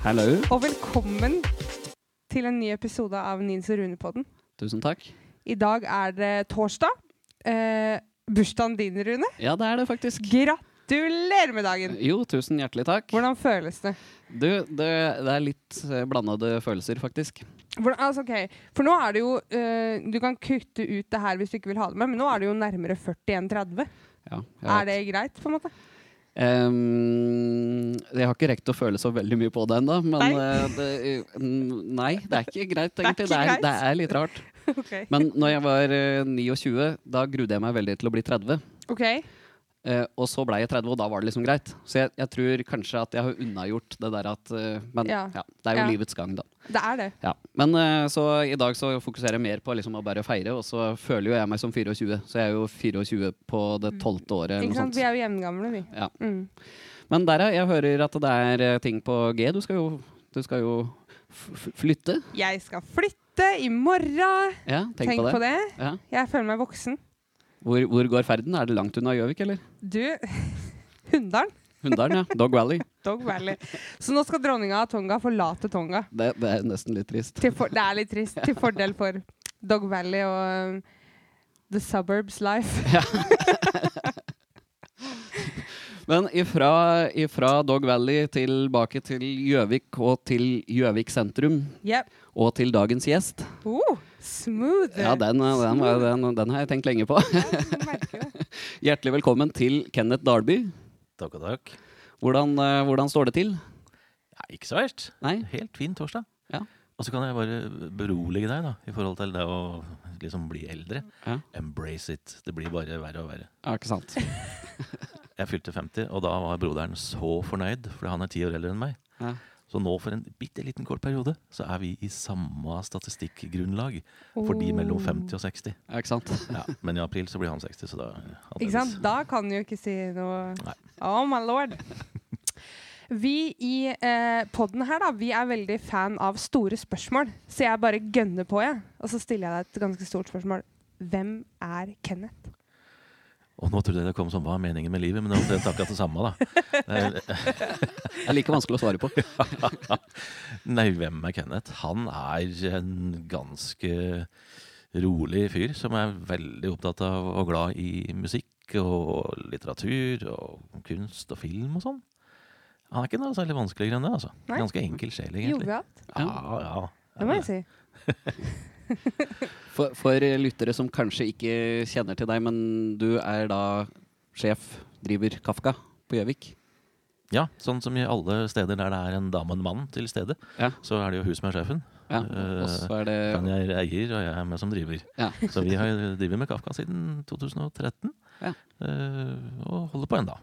Hallo. Og velkommen til en ny episode av Nils og Rune-podden. Tusen takk. I dag er det torsdag. Eh, bursdagen din, Rune. Ja, det er det faktisk. Gratulerer med dagen! Jo, tusen hjertelig takk. Hvordan føles det? Du, det, det er litt eh, blandede følelser, faktisk. Hvordan, altså, ok, For nå er det jo eh, Du kan kutte ut det her hvis du ikke vil ha det med, men nå er det jo nærmere 40 enn 30. Ja, Er det greit, på en måte? Ehm, jeg har ikke rekt å føle så veldig mye på det ennå, men Nei. eh, det, mm, nei, det er ikke greit, er egentlig. Det er, greit. det er litt rart. okay. Men når jeg var eh, 29, da grudde jeg meg veldig til å bli 30. Ok, Eh, og så ble jeg 30, og da var det liksom greit. Så jeg, jeg tror kanskje at jeg har unnagjort det der at uh, Men Ja. ja. det er jo Ja. livets gang, da. Det er det. Ja. Men uh, så i dag så fokuserer jeg mer på liksom å bare feire, og så føler jo jeg meg som 24. Så jeg er jo 24 på det tolvte året. eller Ikke sant? Vi er jo jevngamle, vi. Ja. Mm. Men der. Jeg hører at det er ting på G. Du skal jo, du skal jo flytte. Jeg skal flytte i morgen! Ja, tenk, Tenk på det. på det. Ja. Jeg føler meg voksen. Hvor, hvor går ferden? Er det langt unna Gjøvik, eller? Du, Hunndalen. Hunndalen, ja. Dog Valley. Dog Valley. Så nå skal dronninga av Tonga forlate Tonga. Det, det er nesten litt trist. For, det er litt trist. Til fordel for Dog Valley og um, The Suburbs Life. Ja. Men ifra, ifra Dog Valley tilbake til Gjøvik og til Gjøvik sentrum Yep. og til dagens gjest. Uh, smooth. Ja, den, den, var- den, den har jeg tenkt lenge på. Hjertelig velkommen til Kenneth Dalby. Takk og takk. Hvordan, eh, hvordan står det til? Ja, ikke så verst. Nei? Helt fin torsdag. Ja. Og så kan jeg bare berolige deg da, i forhold til det å liksom bli eldre. Ja. Embrace it. Det blir bare verre og verre. Ja, ikke sant? Jeg fylte 50, og da var broderen så fornøyd, for han er ti år eldre enn meg. Ja. Så nå for en bitte liten kort periode, så er vi i samme statistikkgrunnlag for de mellom Oh. 50 og 60. Ja, ikke sant? Ja, men i april så blir han 60, så da Ikke sant? Da kan du jo ikke si noe Nei. Oh my lord. Vi i eh, podden her, da, vi er veldig fan av store spørsmål. Så jeg bare gønner på, jeg. Og så stiller jeg deg et ganske stort spørsmål. Hvem er Kenneth? Og nå trodde jeg det kom som hva er meningen med livet, men det er akkurat det samme, da. Det er like vanskelig å svare på. Nei, hvem er Kenneth? Han er en ganske rolig fyr som er veldig opptatt av og glad i musikk og litteratur og kunst og film og sånn. Han er ikke noe særlig vanskeligere enn det, altså. Nei. Ganske enkel sjel, egentlig. Jovialt. Ja, ja. Det må jeg si. For, for lyttere som kanskje ikke kjenner til deg, men du er da sjef, driver Kafka på Gjøvik. Ja, sånn som i alle steder der det er en dame og en mann til stede, Ja. så er det jo hun som er sjefen. Ja. Eh, er det Han er eier, og jeg er med som driver. ja. Så vi har drevet med Kafka siden 2013, Ja. eh, og holder på ennå.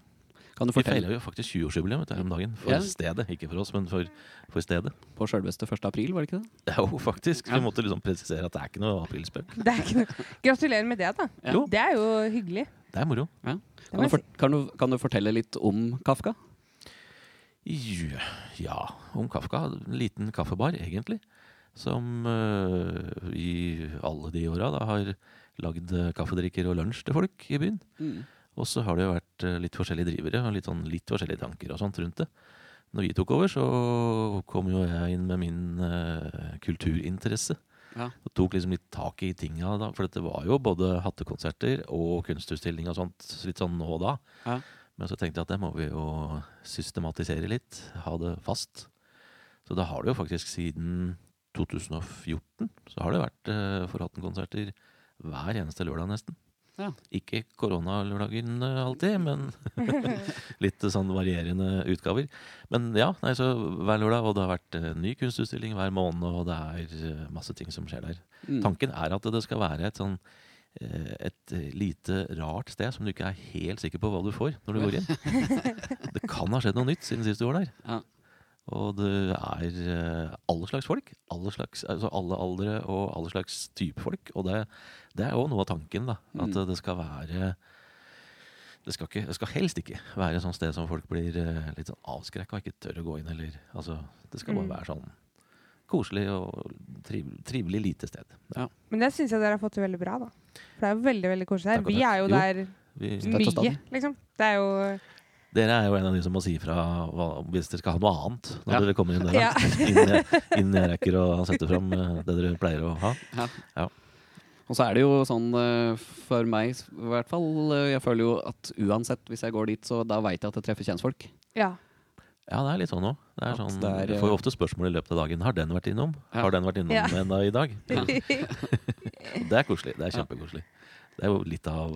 Kan du Vi fortelle jo faktisk 20-årsjubileum her om dagen. For Ja. stedet. Ikke for oss, men for, for stedet. på sjølveste 1. april, var det ikke det? Jo faktisk. Ja. Vi måtte liksom presisere at det er ikke noe aprilspøk. Det er ikke noe. Gratulerer med det, da. Ja. Det er jo hyggelig. Det er moro. Ja. Kan du, for, kan, du, kan du fortelle litt om Kafka? Ja, ja, om Kafka. En liten kaffebar, egentlig. Som uh, i alle de åra har lagd eh, kaffedrikker og lunsj til folk i byen. Mm. Og så har det jo vært eh, litt forskjellige drivere og litt, sånn, litt forskjellige tanker og sånt rundt det. Når vi tok over, så kom jo jeg inn med min uh, kulturinteresse. Ja. Og tok liksom litt tak i tinga da. For dette var jo både hattekonserter og kunstutstilling og sånt litt sånn nå og da. Ja. Men så tenkte jeg at det må vi jo systematisere litt. Ha det fast. Så da har det jo faktisk siden 2014 så har det vært uh, Forhatten-konserter hver eneste lørdag nesten. Ja. Ikke koronalørdagen eh, alltid, men litt sånn varierende utgaver. Men ja, nei, så hver lørdag, og det har vært eh, ny kunstutstilling hver måned, og det er eh, masse ting som skjer der. Mm. Tanken er at det skal være et sånn et lite rart sted som du ikke er helt sikker på hva du får når du går inn. Det kan ha skjedd noe nytt siden sist du var der. Ja. Og det er eh, alle slags folk. Alle, slags, altså alle aldre og alle slags type folk. Og det, det er jo noe av tanken, da. At Mm. det skal være det skal, ikke, det skal helst ikke være et sånt sted som folk blir eh, litt sånn avskrekka og ikke tør å gå inn. Eller, altså, det skal bare Mm. være sånn koselig og triv, trivelig lite sted. Men det syns jeg dere har fått til veldig bra, da. For det er jo veldig veldig koselig her. Vi er jo Jo. der Vi, mye, liksom. Det er jo Dere er jo en av de som må si fra hvis dere skal ha noe annet når Ja. dere kommer inn døra. Ja. Innen, jeg, innen, jeg rekker å sette fram eh, det dere pleier å ha. Og så er det jo sånn eh, for meg i hvert fall eh, Jeg føler jo at uansett hvis jeg går dit, så da veit jeg at jeg treffer kjentfolk. Ja. Ja, det er litt sånn òg. Sånn, er, du får jo ofte spørsmål i løpet av dagen. Har den vært innom? Ja. Har den vært innom Ja. ennå i dag? Ja. Det er koselig. Det er Ja. kjempekoselig. Det er jo litt av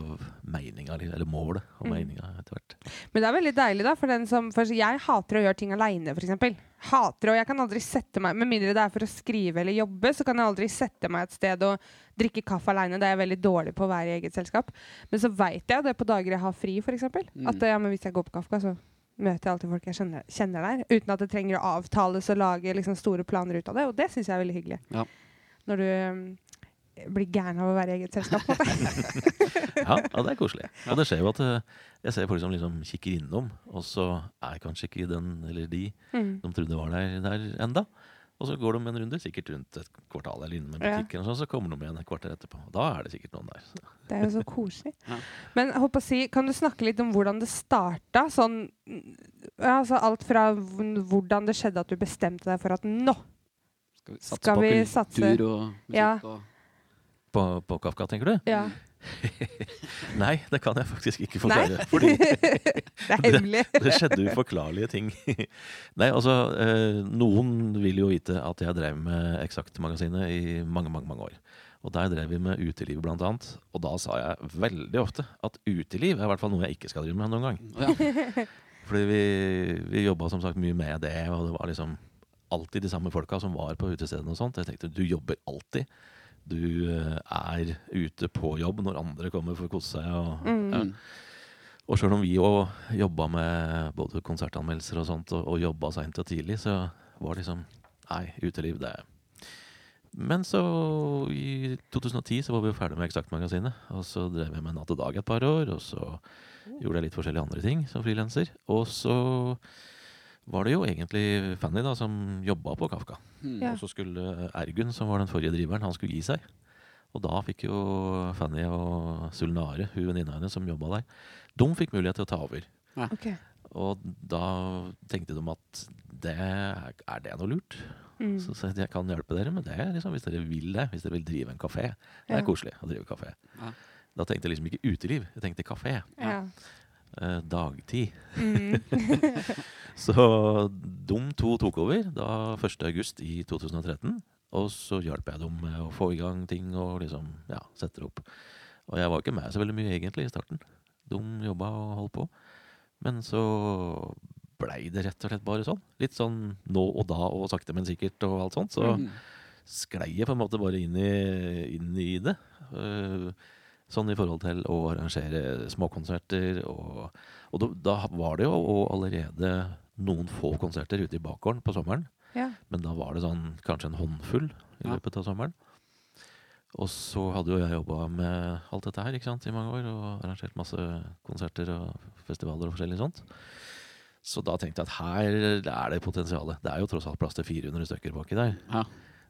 meninga, eller målet og Mm. meninga etter hvert. Men det er veldig deilig, da. For den som, for jeg hater å gjøre ting aleine, f.eks. Hater, og jeg kan aldri sette meg Med mindre det er for å skrive eller jobbe, så kan jeg aldri sette meg et sted og drikke kaffe aleine. Det er jeg veldig dårlig på å være i eget selskap. Men så veit jeg det på dager jeg har fri, f.eks. Mm. At ja, men hvis jeg går på Kafka, så møter jeg alltid folk jeg kjenner, kjenner der. Uten at det trenger å avtales og lage liksom, store planer ut av det. Og det syns jeg er veldig hyggelig. Ja. Når du blir gæren av å være i eget selskap. Ja, ja, det er koselig. Og det skjer jo at eh, jeg ser folk som liksom kikker innom, og så er kanskje ikke den eller de mm. de trodde var der, der enda. Og så går de en runde, sikkert rundt et kvartal eller innom en Ja. butikk, eller sånn, så kommer de igjen et kvarter etterpå. Da er det sikkert noen der. Det er jo så koselig. Ja. Men jeg håper å si, kan du snakke litt om hvordan det starta? Sånn, altså alt fra hvordan det skjedde at du bestemte deg for at nå Skal vi satse Skal på vi kultur satse? og musikk? Ja. Og På, på Kafka, tenker du? Ja. Nei, det kan jeg faktisk ikke Nei. forklare. Fordi det er hemmelig. det skjedde uforklarlige ting. Nei, altså, eh, noen vil jo vite at jeg drev med Eksakt-magasinet i mange, mange, mange år. Og der drev vi med uteliv, blant annet. Og da sa jeg veldig ofte at uteliv er i hvert fall noe jeg ikke skal drive med noen gang. ja. Fordi vi, vi jobba som sagt mye med det, og det var liksom alltid de samme folka som var på utestedene og sånt. Jeg tenkte du jobber alltid. Du eh, er ute på jobb når andre kommer for å kose seg. Og, Mm. ja. og sjøl om vi òg jobba med både konsertanmeldelser og sånt, og, og jobba seint og tidlig, så var det liksom Nei, uteliv, det Men så, i 2010, så var vi jo ferdig med Eksakt-magasinet. Og så drev jeg med Natt og Dag et par år, og så gjorde jeg litt forskjellige andre ting som frilanser. Og så var det jo egentlig Fanny da som jobba på Kafka. Mm. Ja. Og så skulle Ergun, som var den forrige driveren, han skulle gi seg. Og da fikk jo Fanny og Sulnare, hun venninna hennes som jobba der, de fikk mulighet til å ta over. Ok. Og da tenkte de at det er, det noe lurt? Mm. Så, så jeg kan hjelpe dere med det liksom, hvis dere vil det. Hvis dere vil drive en kafé. Det Ja. er koselig å drive kafé. Ja. Da tenkte jeg liksom ikke uteliv, jeg tenkte kafé. Ja. Eh, dagtid. Mm. Så de to tok over da 1. august i 2013. Og så hjalp jeg dem med å få i gang ting og liksom, ja, sette det opp. Og jeg var ikke med så veldig mye egentlig i starten. De jobba og holdt på. Men så blei det rett og slett bare sånn. Litt sånn nå og da og sakte, men sikkert og alt sånt. Så Mm. sklei jeg på en måte bare inn i, inn i det. Eh, sånn i forhold til å arrangere småkonserter. Og, og da, da var det jo allerede noen få konserter ute i bakgården på sommeren. ja. Men da var det sånn kanskje en håndfull i løpet av sommeren. Og så hadde jo jeg jobba med alt dette her ikke sant, i mange år og arrangert masse konserter og festivaler og forskjellig sånt. Så da tenkte jeg at her er det potensialet. Det er jo tross alt plass til 400 stykker baki der. Ja.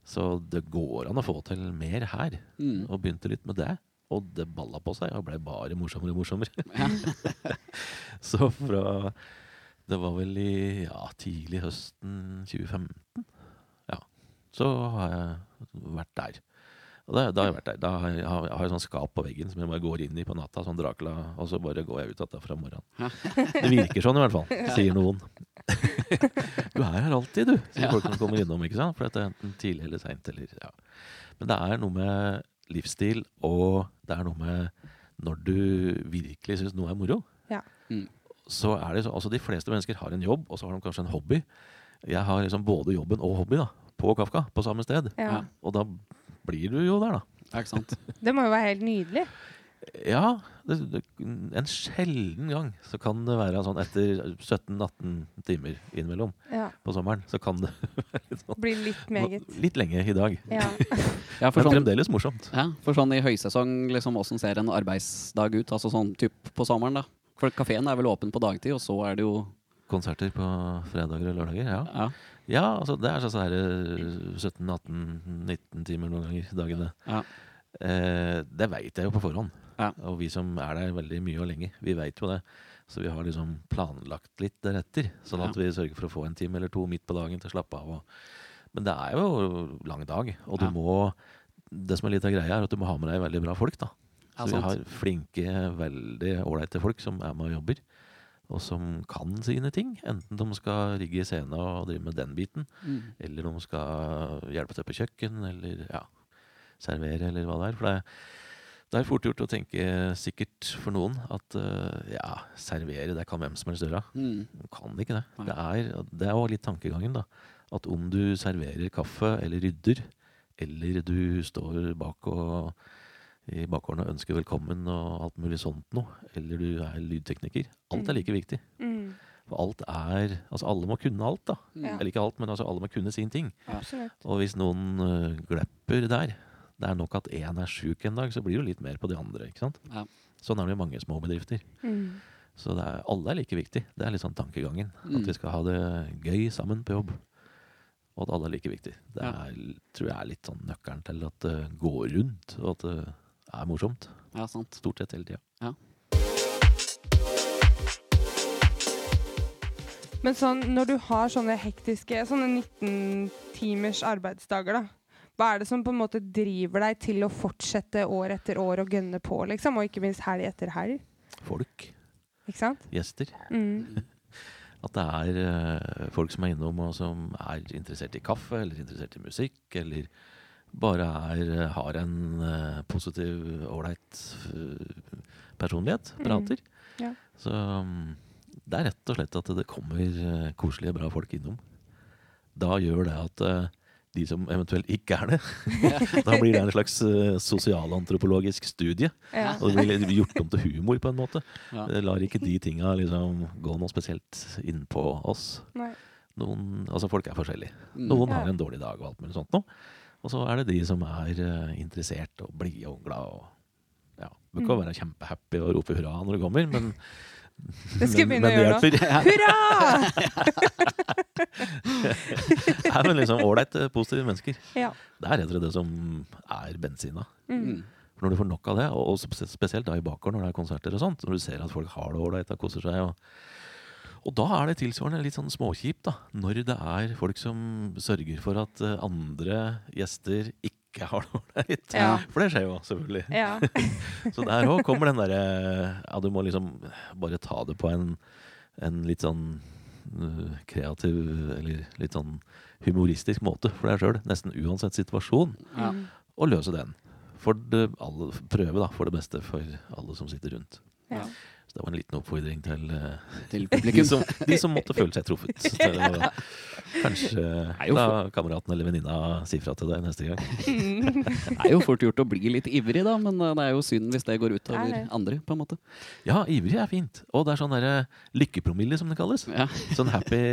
Så det går an å få til mer her. Mm. Og begynte litt med det. Og det balla på seg og ble bare morsommere og morsommere. Ja. Så fra Det var vel i ja, tidlig høsten 2015. Ja. Så har jeg vært der. Og da, da har jeg vært der. Da har jeg, har jeg sånn skap på veggen som jeg bare går inn i på natta, sånn Dracula, og så bare går jeg ut igjen fra morgenen. Ja. Det virker sånn i hvert fall, sier noen. Du er her alltid, du, sier folk som kommer innom. ikke sant? For det er enten tidlig eller seint. Ja. Men det er noe med livsstil, og det er noe med når du virkelig syns noe er moro. Ja. Mm. Så er det så, altså De fleste mennesker har en jobb, og så har de kanskje en hobby. Jeg har liksom både jobben og hobby da, på Kafka, på samme sted. ja. Og da blir du jo der, da. Ja, ikke sant? Det må jo være helt nydelig. Ja, det, det, en sjelden gang så kan det være sånn etter 17-18 timer innimellom Ja. på sommeren. Så kan det være litt, sånn, Bli litt meget. litt lenge i dag. Ja. Ja, for Men sånn, fremdeles morsomt. ja, for sånn i høysesong, liksom, åssen ser en arbeidsdag ut? Altså sånn typ på sommeren, da. For kafeen er vel åpen på dagtid, og så er det jo Konserter på fredager og lørdager. Ja, Ja. ja altså det er sånn her 17-18-19 timer noen ganger dagene. Ja. Eh, det veit jeg jo på forhånd. Ja. Og vi som er der veldig mye og lenge, vi veit jo det. Så vi har liksom planlagt litt deretter, sånn at vi sørger for å få en time eller to midt på dagen til å slappe av. Og, men det er jo lang dag, og du Ja. må Det som er litt av greia, er at du må ha med deg veldig bra folk, da. Ja, Så vi har flinke, veldig ålreite folk som er med og jobber. Og som kan sine ting. Enten de skal rigge scene og drive med den biten, Mm. eller de skal hjelpe til på kjøkken, eller ja, servere, eller hva det er. For det, det er fort gjort å tenke, sikkert for noen, at eh, ja, servere, det kan hvem som helst gjøre. Mm. Du kan ikke det. Nei. Det er, det er jo litt tankegangen, da. At om du serverer kaffe, eller rydder, eller du står bak og i bakgården og ønsker velkommen og alt mulig sånt noe, eller du er lydtekniker. Alt er like viktig. Mm. For alt er Altså, alle må kunne alt, da. Ja. Eller ikke alt, men altså alle må kunne sin ting. Absolutt. Og hvis noen uh, glepper der, det er nok at én er sjuk en dag, så blir det jo litt mer på de andre. ikke sant? Ja. Sånn er det i mange små bedrifter. Mm. Så det er, alle er like viktig. Det er litt sånn tankegangen. Mm. At vi skal ha det gøy sammen på jobb. Og at alle er like viktig. Det Ja. er, tror jeg er litt sånn nøkkelen til at det går rundt, og at det er morsomt. Ja, sant. Stort sett hele tida. Men sånn, når du har sånne hektiske sånne 19 timers arbeidsdager, da. Hva er det som på en måte driver deg til å fortsette år etter år og gønne på, liksom? Og ikke minst helg etter helg. Folk, Ikke sant? gjester. Mm. At det er uh, folk som er innom og som er interessert i kaffe, eller interessert i musikk, eller bare er, eh, har en uh, positiv, ålreit uh, personlighet. Mm. Prater. Ja. Så um, det er rett og slett at det kommer koselige, bra folk innom. Da gjør det at de som eventuelt ikke er det Da blir det en slags eh, sosialantropologisk studie. Ja. Og det blir gjort om til humor, på en måte. Ja. Det lar ikke de tinga liksom gå noe spesielt inn på oss. Noen, altså Folk er forskjellige. Mm. Noen har en dårlig dag og alt mulig sånt noe. Og så er det de som er eh, interessert og blide og glad og ja, Bør ikke Mm. være kjempehappy og rope hurra når du kommer, men Det skal jeg men- begynne å gjøre nå. Hurra! er men liksom ålreit, positive mennesker. Ja. Det er rett og slett det som er bensina. Mm. Mm. For når du får nok av det, og og spesielt da i bakgården når det er konserter og sånt, når du ser at folk har det ålreit og koser seg og, og da er det tilsvarende litt sånn småkjipt, da. Når det er folk som sørger for at eh, andre gjester ikke har det ålreit. Ja. For det skjer jo, selvfølgelig. Ja. Så der òg kommer den derre Ja, du må liksom bare ta det på en, en litt sånn øh, kreativ eller litt sånn humoristisk måte for deg sjøl, nesten uansett situasjon, Ja. Mm. og løse den. For det, alle, prøve, da, for det beste for alle som sitter rundt. Ja. Så det var en liten oppfordring til eh, Til de, som, de som måtte føle seg truffet. Til å kanskje da la kameraten eller venninna si fra til deg neste gang. Det er jo fort gjort å bli litt ivrig, da, men eh, det er jo synd hvis det går er utover andre, på en måte. Ja, ivrig er fint. Og det er sånn derre lykkepromille, som det kalles. Ja. Sånn happy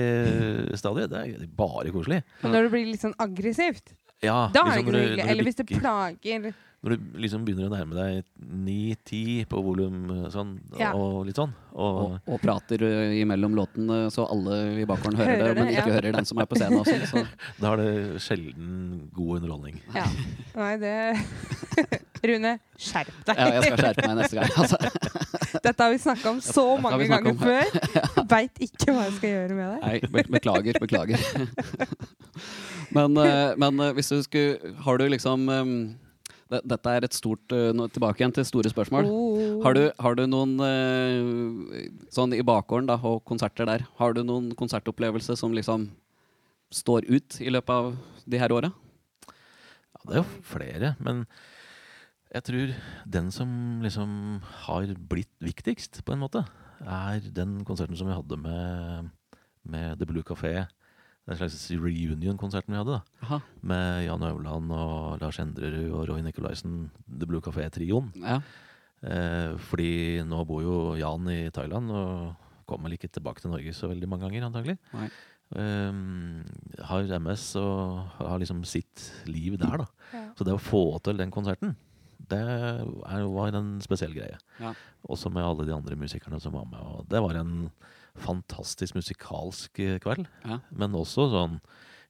stadie. Det er bare koselig. Men når det blir litt sånn aggressivt, Ja, da er det liksom noe du- hyggelig. Eller hvis det plager Når du liksom begynner å nærme deg 9-10 på volum sånn, Ja. og litt sånn. Og, Og, og prater eh, imellom låtene så alle i bakgården hører, Hører det, men ikke ja. hører den som er på scenen også. Så. da er det sjelden god underholdning. Ja. Nei, det Rune, skjerp deg. Ja, jeg skal skjerpe meg neste gang. Altså. Dette har vi snakka om så mange ganger om. før. Veit ikke hva jeg skal gjøre med det. Nei, beklager, beklager. Men, eh, men eh, hvis du skulle Har du liksom eh, Dette er et stort eh, Tilbake igjen til store spørsmål. Oh. Har du, har du noen Sånn i bakgården da, og konserter der, har du noen konsertopplevelse som liksom står ut i løpet av de her åra? Ja, det er jo flere, men jeg tror den som liksom har blitt viktigst, på en måte, er den konserten som vi hadde med, med The Blue Café. Den slags reunion-konserten vi hadde, da. Aha. Med Jan Øvland og Lars Endrerud og Roy Nikolaisen, The Blue Café-trioen. Ja. Eh, fordi nå bor jo Jan i Thailand og kommer vel ikke tilbake til Norge så veldig mange ganger, antagelig. Nei. Um, har MS og har liksom sitt liv der, da. Ja. Så det å få til den konserten, det er, var en spesiell greie. Ja. Også med alle de andre musikerne som var med. Og det var en fantastisk musikalsk eh, kveld. Ja. Men også sånn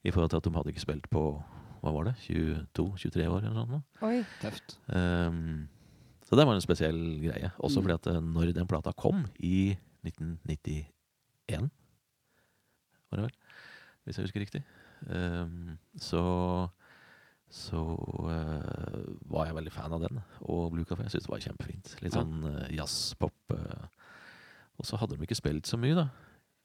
i forhold til at de hadde ikke spilt på hva var det, 22-23 år eller noe sånt. Oi. Tøft. Um, så det var en spesiell greie. Også Mm. fordi at eh, når den plata kom i 1991, var det vel, hvis jeg husker riktig. um, så så uh, var jeg veldig fan av den og Blue Café. Jeg syntes det var kjempefint. Litt Ja. sånn uh, jazzpop. eh. Og så hadde de ikke spilt så mye, da.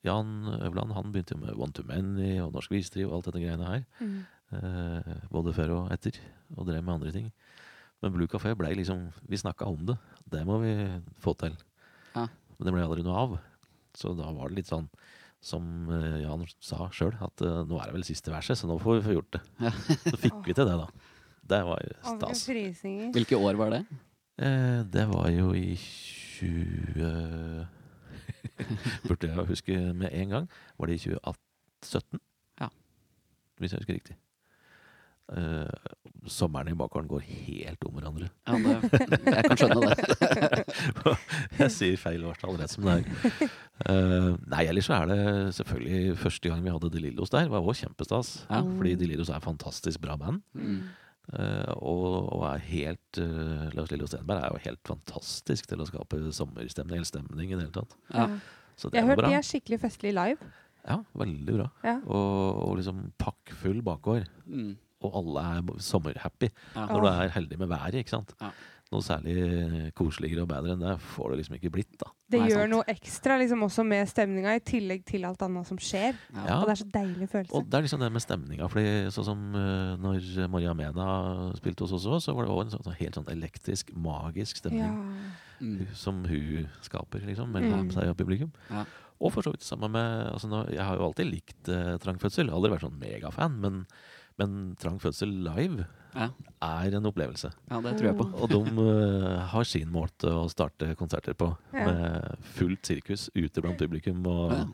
Jan Øvland han begynte jo med One to Many og Norsk Visdriv og alt dette greiene her. Mm. Eh, både før og etter, og drev med andre ting. Men Blue Café ble liksom Vi snakka om det. Det må vi få til. Ja. Men det ble aldri noe av. Så da var det litt sånn som eh, Jan sa sjøl, at uh, nå er det vel siste verset, så nå får vi få gjort det. Ja. så fikk vi til det, da. Det var jo stas. Hvilke år var det? Eh, det var jo i 20 Burde jeg huske med en gang. Var det i 2017? Ja. Hvis jeg husker riktig. Uh, sommeren i bakgården går helt om hverandre. Ja, det, jeg kan skjønne det. jeg sier feil årstall rett som det er. Uh, nei, ellers så er det selvfølgelig første gang vi hadde De Lillos der, var også kjempestas. Ja. Fordi De Lillos er et fantastisk bra band. Mm. Eh, og, og er helt uh, Lars Lillo Stenberg er jo helt fantastisk til å skape sommerstemning eller stemning i det hele tatt. Ja. Så det Jeg har hørt de er skikkelig festlige live. Ja, veldig bra. Ja. Og, og liksom pakkfull bakgård. Mm. Og alle er sommerhappy Ja. når du er heldig med været. ikke sant? Noe særlig koseligere og bedre enn det får det liksom ikke blitt. da. Det Nei, gjør sant. noe ekstra liksom også med stemninga, i tillegg til alt annet som skjer. Ja. Og det er så deilig følelse. Og det er liksom det med stemninga. fordi sånn som uh, når Maria Mena spilte hos oss også, så var det òg en sånn, sånn helt sånn elektrisk, magisk stemning. ja. Mm. som hun skaper, liksom, mellom Mm. seg og publikum. Ja. Og for så vidt sammen med altså nå, Jeg har jo alltid likt uh, Trang fødsel, aldri vært sånn megafan, men, men Trang fødsel live Ja. er en opplevelse. ja, det tror jeg på. Og de uh, har sin måte å starte konserter på, Ja. med fullt sirkus ute blant publikum og Ja.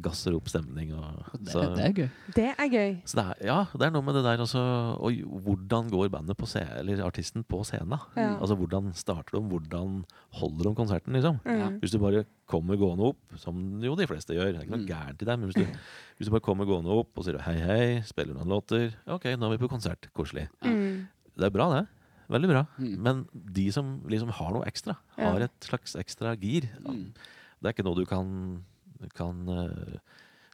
Gasser opp stemning. Og, Det, så, det er gøy. Det er gøy. så det er, ja, det er noe med det der også Og hvordan går bandet på scenen, eller artisten på scenen? Ja. Altså hvordan starter de, hvordan holder de konserten, liksom? Mm. Hvis du bare kommer gående opp, som jo de fleste gjør, det er ikke noe Mm. gærent i det, men hvis du, hvis du bare kommer gående opp og sier hei, hei, spiller noen låter, ok, nå er vi på konsert, koselig. Mm. Det er bra, det. Veldig bra. Mm. Men de som liksom har noe ekstra, Ja. har et slags ekstra gir, Mm. det er ikke noe du kan, kan eh,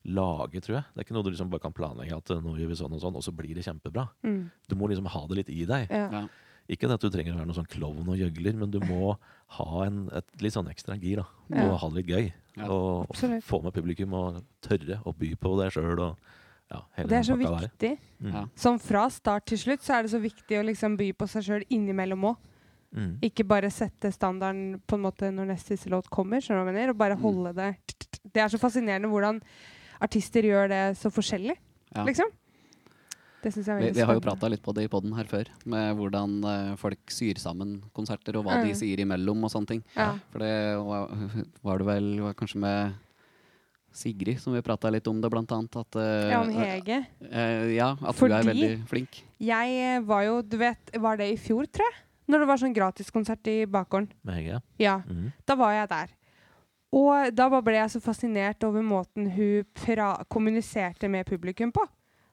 lage, tror jeg. Det er ikke noe du liksom bare kan planlegge at eh, nå gjør vi sånn og sånn, og så blir det kjempebra. Mm. Du må liksom ha det litt i deg. Ja. Ja. Ikke det at du trenger å være noen sånn klovn og gjøgler, men du må ha en, et litt sånn ekstra gir, da. Ja. Og ha det litt gøy. Ja, og absolutt. få med publikum og tørre å by på det sjøl. Og ja, hele Det er så viktig. Mm. Ja. Sånn fra start til slutt så er det så viktig å liksom by på seg sjøl innimellom òg. Mm. Ikke bare sette standarden på en måte når neste siste låt kommer, skjønner du hva jeg mener? Og bare Mm. holde det Det er så fascinerende hvordan artister gjør det så forskjellig, Ja. liksom. Det synes jeg er Vi, vi har jo prata litt på det i poden her før, med hvordan uh, folk syr sammen konserter, og hva Mm. de sier imellom og sånne ting. Ja. For det var, var det vel var kanskje med Sigrid som vi prata litt om det, blant annet. At, uh, Ja, om Hege. Uh, ja, at Fordi- du er veldig flink. Jeg var jo, du vet, var det i fjor, tror jeg? Når det var sånn gratiskonsert i bakgården. Med Hege. Ja, Mm. da var jeg der. Og da bare ble jeg så fascinert over måten hun pra kommuniserte med publikum på.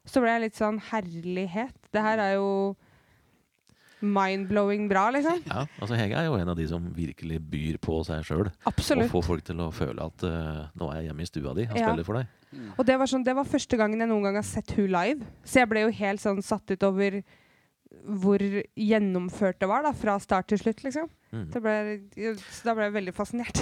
Så ble jeg litt sånn herlighet. Det her er jo mind-blowing bra, liksom. Ja, altså Hege er jo en av de som virkelig byr på seg sjøl. Og får folk til å føle at uh, nå er jeg hjemme i stua di og Ja. spiller for deg. Og det var, sånn, det var første gangen jeg noen gang har sett hun live. Så jeg ble jo helt sånn satt ut over hvor gjennomført det var, da, fra start til slutt, liksom. Mm. Det ble, så da ble jeg veldig fascinert.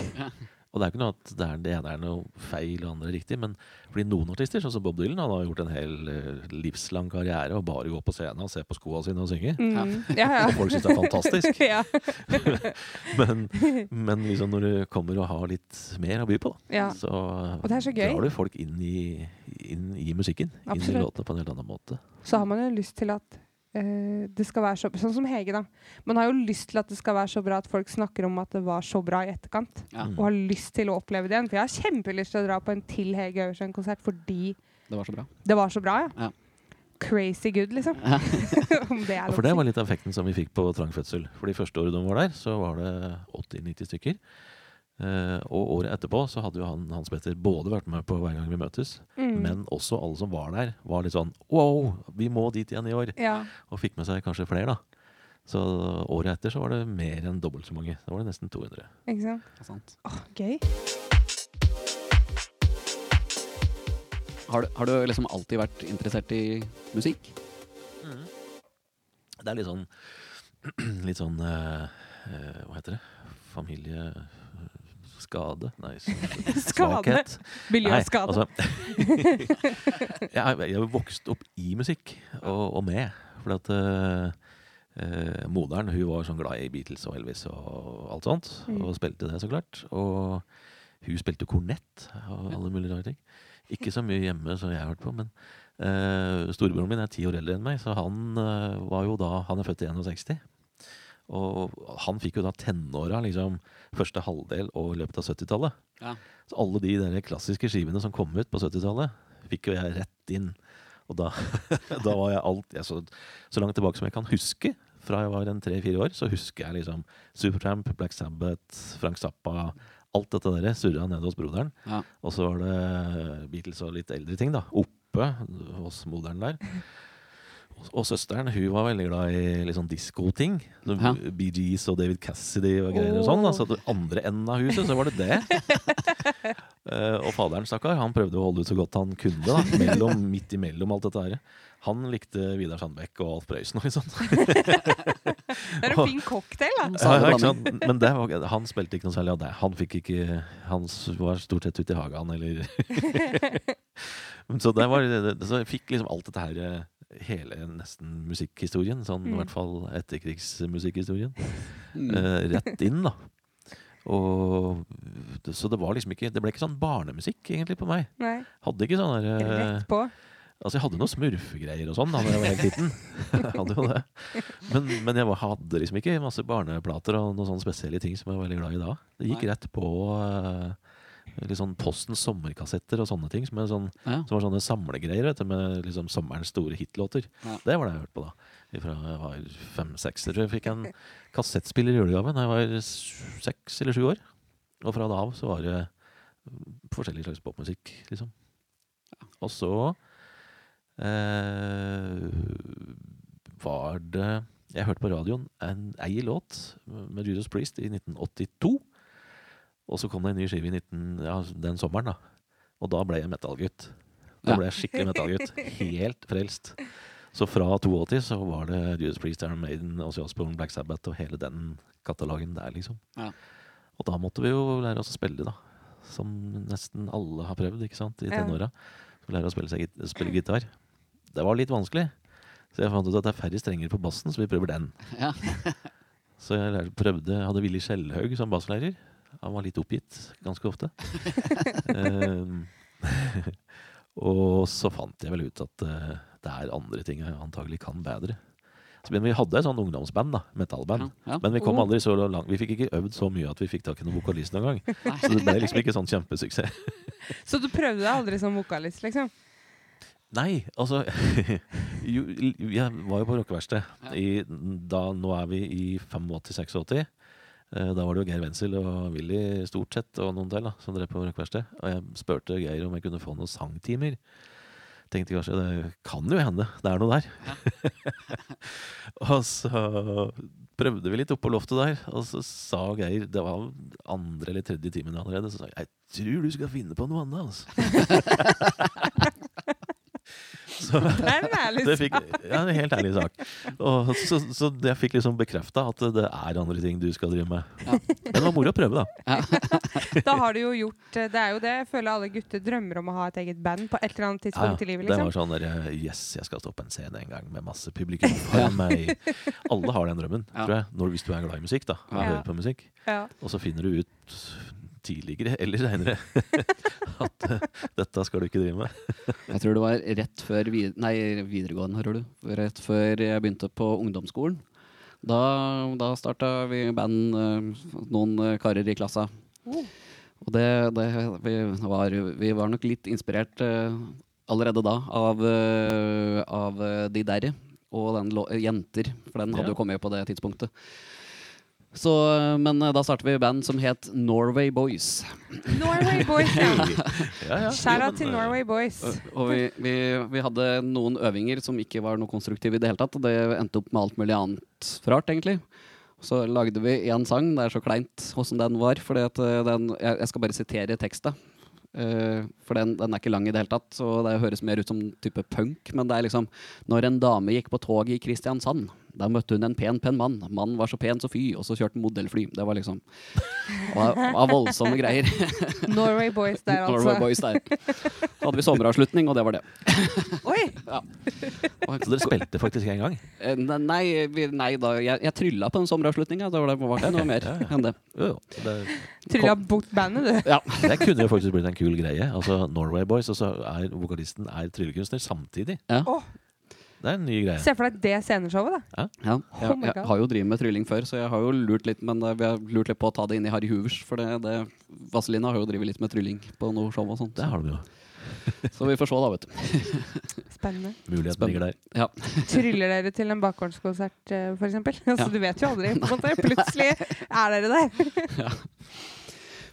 Og det er ikke noe at det, er, det ene er noe feil og andre riktig, men fordi noen artister, sånn som Bob Dylan, han har gjort en hel eh, livslang karriere og bare gå på scenen og se på skoene sine og synge. Mm. Ja, ja. Og folk syns det er fantastisk. Men, men liksom når du kommer og har litt mer å by på, da, ja. så Og det er så gøy. drar du folk inn i, inn i musikken. Inn i Absolutt. låtene på en helt annen måte. Så har man jo lyst til at det skal være så Sånn som Hege, da. Man har jo lyst til at det skal være så bra at folk snakker om at det var så bra i etterkant. Ja. Og har lyst til å oppleve det igjen. For jeg har kjempelyst til å dra på en til Hege Aursend-konsert fordi det var så bra. det var så bra, ja. Ja. Crazy good, liksom. Om det er Ja, for det var litt av effekten som vi fikk på Trang fødsel. For de første året de var der, så var det 80-90 stykker. Eh, og året etterpå så hadde jo han, Hans Petter både vært med på hver gang vi møtes, Mm. men også alle som var der, var litt sånn Wow, vi må dit igjen i år! Ja. Og fikk med seg kanskje flere, da. Så året etter så var det mer enn dobbelt så mange. Da var det nesten 200. Ikke sant? Åh, gøy. Har du, har du liksom alltid vært interessert i musikk? Det er litt sånn Litt sånn uh, uh, Hva heter det? Familieskade? Nei, Skade. svakhet. Miljøskade. Nei, altså, jeg, jeg har vokst opp i musikk, og, og med. For at eh, eh, moderen hun var sånn glad i Beatles og Elvis og alt sånt. Mm. Og spilte det, så klart. Og hun spilte kornett og alle mulige rare ting. Ikke så mye hjemme som jeg har hørt på, men eh, storebroren min er ti år eldre enn meg, så han eh, var jo da Han er født i 61. Og han fikk jo da tenåra, liksom, første halvdel og i løpet av 70-tallet. Ja. Så alle de der klassiske skivene som kom ut på 70-tallet, fikk jo jeg rett inn. Og da, da var jeg alt jeg så, så langt tilbake som jeg kan huske, fra jeg var en tre-fire år, så husker jeg liksom Supertramp, Black Sabbath, Frank Zappa Alt dette der surra nede hos broderen. Ja. Og så var det Beatles og litt eldre ting, da. Oppe hos moderen der. Og, søsteren hun var veldig glad i litt sånn diskoting. Sånn Ja. BGs og David Cassidy og greier og sånn. Så altså, andre enden av huset så var det det. uh, og faderen, stakkar, han prøvde å holde ut så godt han kunne. da, mellom, Midt imellom alt dette her. Han likte Vidar Sandbekk og Alf Prøysen og litt sånn. Det er en fin cocktail, da. Ja? Men det var, han spilte ikke noe særlig av det. Han fikk ikke Han var stort sett ute i hagen, eller Så det var det- Så jeg fikk liksom alt dette her eh, Hele nesten musikkhistorien, sånn i Mm. hvert fall etterkrigsmusikkhistorien, Mm. eh, rett inn, da. Og Så det var liksom ikke Det ble ikke sånn barnemusikk, egentlig, på meg. Nei, Hadde ikke sånn der eh, rett på. Altså, jeg hadde noen smurfegreier og sånn da jeg var helt liten. Hadde jo det. Men, men jeg var, hadde liksom ikke masse barneplater og noen sånne spesielle ting som jeg var veldig glad i da. Det gikk Nei. rett på eh, litt sånn Postens sommerkassetter og sånne ting. Som, sånn, Ja. som var sånne samlegreier vet du, med liksom sommerens store hitlåter. Ja. Det var det jeg hørte på da. Fra jeg var fem-seks. Jeg fikk en kassettspiller i julegave da jeg var seks eller sju år. Og fra da av så var det forskjellig slags popmusikk, liksom. Og så eh, var det Jeg hørte på radioen en ei låt med Judas Priest i 1982. Og så kom det en ny skive i 19, ja, den sommeren, da. Og da ble jeg metallgutt. Da ble jeg skikkelig metallgutt. Helt frelst. Så fra 82 så var det Judas Priest, Iron Maiden, Ozzy Osbourne, Black Sabbath og hele den katalogen der, liksom. Ja. Og da måtte vi jo lære oss å spille, da. Som nesten alle har prøvd, ikke sant, i tenåra. Lære å spille, seg, spille gitar. Det var litt vanskelig. Så jeg fant ut at det er færre strenger på bassen, så vi prøver den. Ja. Så jeg prøvde, hadde Willy Skjellhaug som basslærer. Han var litt oppgitt ganske ofte. Ehm, og så fant jeg vel ut at eh, det er andre ting jeg antagelig kan bedre. Så, men vi hadde et sånn ungdomsband, da, metallband. Ja, ja. Men vi kom aldri så langt. Vi fikk ikke øvd så mye at vi fikk tak i noen vokalist noen gang. Så det ble liksom ikke sånn kjempesuksess. Så du prøvde deg aldri som vokalist, liksom? Nei, altså jo, Jeg var jo på rockeverksted. Ja. da- Nå er vi i 85-86. Eh, Da var det jo Geir Wenzel og Willy stort sett og noen til da, som drev på rockeverksted. Og jeg spurte Geir om jeg kunne få noen sangtimer. Tenkte kanskje det kan jo hende det er noe der. og så prøvde vi litt opp på loftet der, og så sa Geir Det var andre eller tredje timen allerede. Så sa jeg jeg tror du skal finne på noe annet. Altså. så, er en ærlig det fikk, ja, en helt ærlig sak. Og så, så jeg fikk liksom bekrefta at det er andre ting du skal drive med. Ja. Men det var moro å prøve, da. Da har du jo gjort eh, Det er jo det jeg føler alle gutter drømmer om å ha et eget band på et eller annet Ja, ja. tidspunkt i livet. liksom. Det liksom. var sånn der, Yes, jeg skal stå på en scene en gang med masse publikum foran meg. Alle har den drømmen, Ja. tror jeg. Når, hvis du er glad i musikk, da. Og Ja. hører på musikk. Ja. Og så finner du ut tidligere eller seinere at eh, dette skal du ikke drive med. Jeg tror det var rett før vid nei, videregående, hører du. Rett før jeg begynte på ungdomsskolen. Da, da starta vi band, eh, noen eh, karer i klassa. Oh. Og det, det vi, var, vi var nok litt inspirert allerede da av, av De Derre og den lå- Jenter, for den hadde Ja. jo kommet på det tidspunktet. Så, men eh, da startet vi band som het Norway Boys. Norway Boys, ja. Ja, ja. Til eh, Norway Boys. Og vi, vi, vi hadde noen øvinger som ikke var noe konstruktive i det hele tatt. Og det endte opp med alt mulig annet rart, egentlig. Så lagde vi én sang. Det er så kleint åssen den var. At eh, jeg skal bare sitere teksta. Uh, for den, den er ikke lang i det hele tatt, så det høres mer ut som type punk. Men det er liksom Når en dame gikk på toget i Kristiansand, da møtte hun en pen, pen mann. Mannen var så pen så fy, og så kjørte han modellfly. Det var liksom var, var voldsomme greier. Norway Boys der, altså. Norway Boys der. Så hadde vi sommeravslutning, og det var det. Oi! Ja. Så dere spilte faktisk en gang? Eh, Nei, nei da. Jeg, jeg trylla på den sommeravslutninga. Da var det var det noe mer enn det. Jo, jo. Det, Trylla bort bandet, du. Ja. det kunne jo faktisk blitt en kul greie. Altså Norway Boys, og så er vokalisten er tryllekunstner samtidig. Ja. Åh. Det er en ny greie. Se for deg det sceneshowet, da. Ja, Oh jeg, jeg har jo drevet med trylling før, så jeg har jo lurt litt Men eh, vi har lurt litt på å ta det inn i Harry Hoovers. For det, det, Vazelina har jo drevet litt med trylling på noe show og sånt. Det har de jo. Så vi får se, da, vet du. Spennende. Muligheten ligger der. Ja. Tryller dere til en bakgårdskonsert, f.eks.? for eksempel? Altså, Ja. Du vet jo aldri. Plutselig er dere der.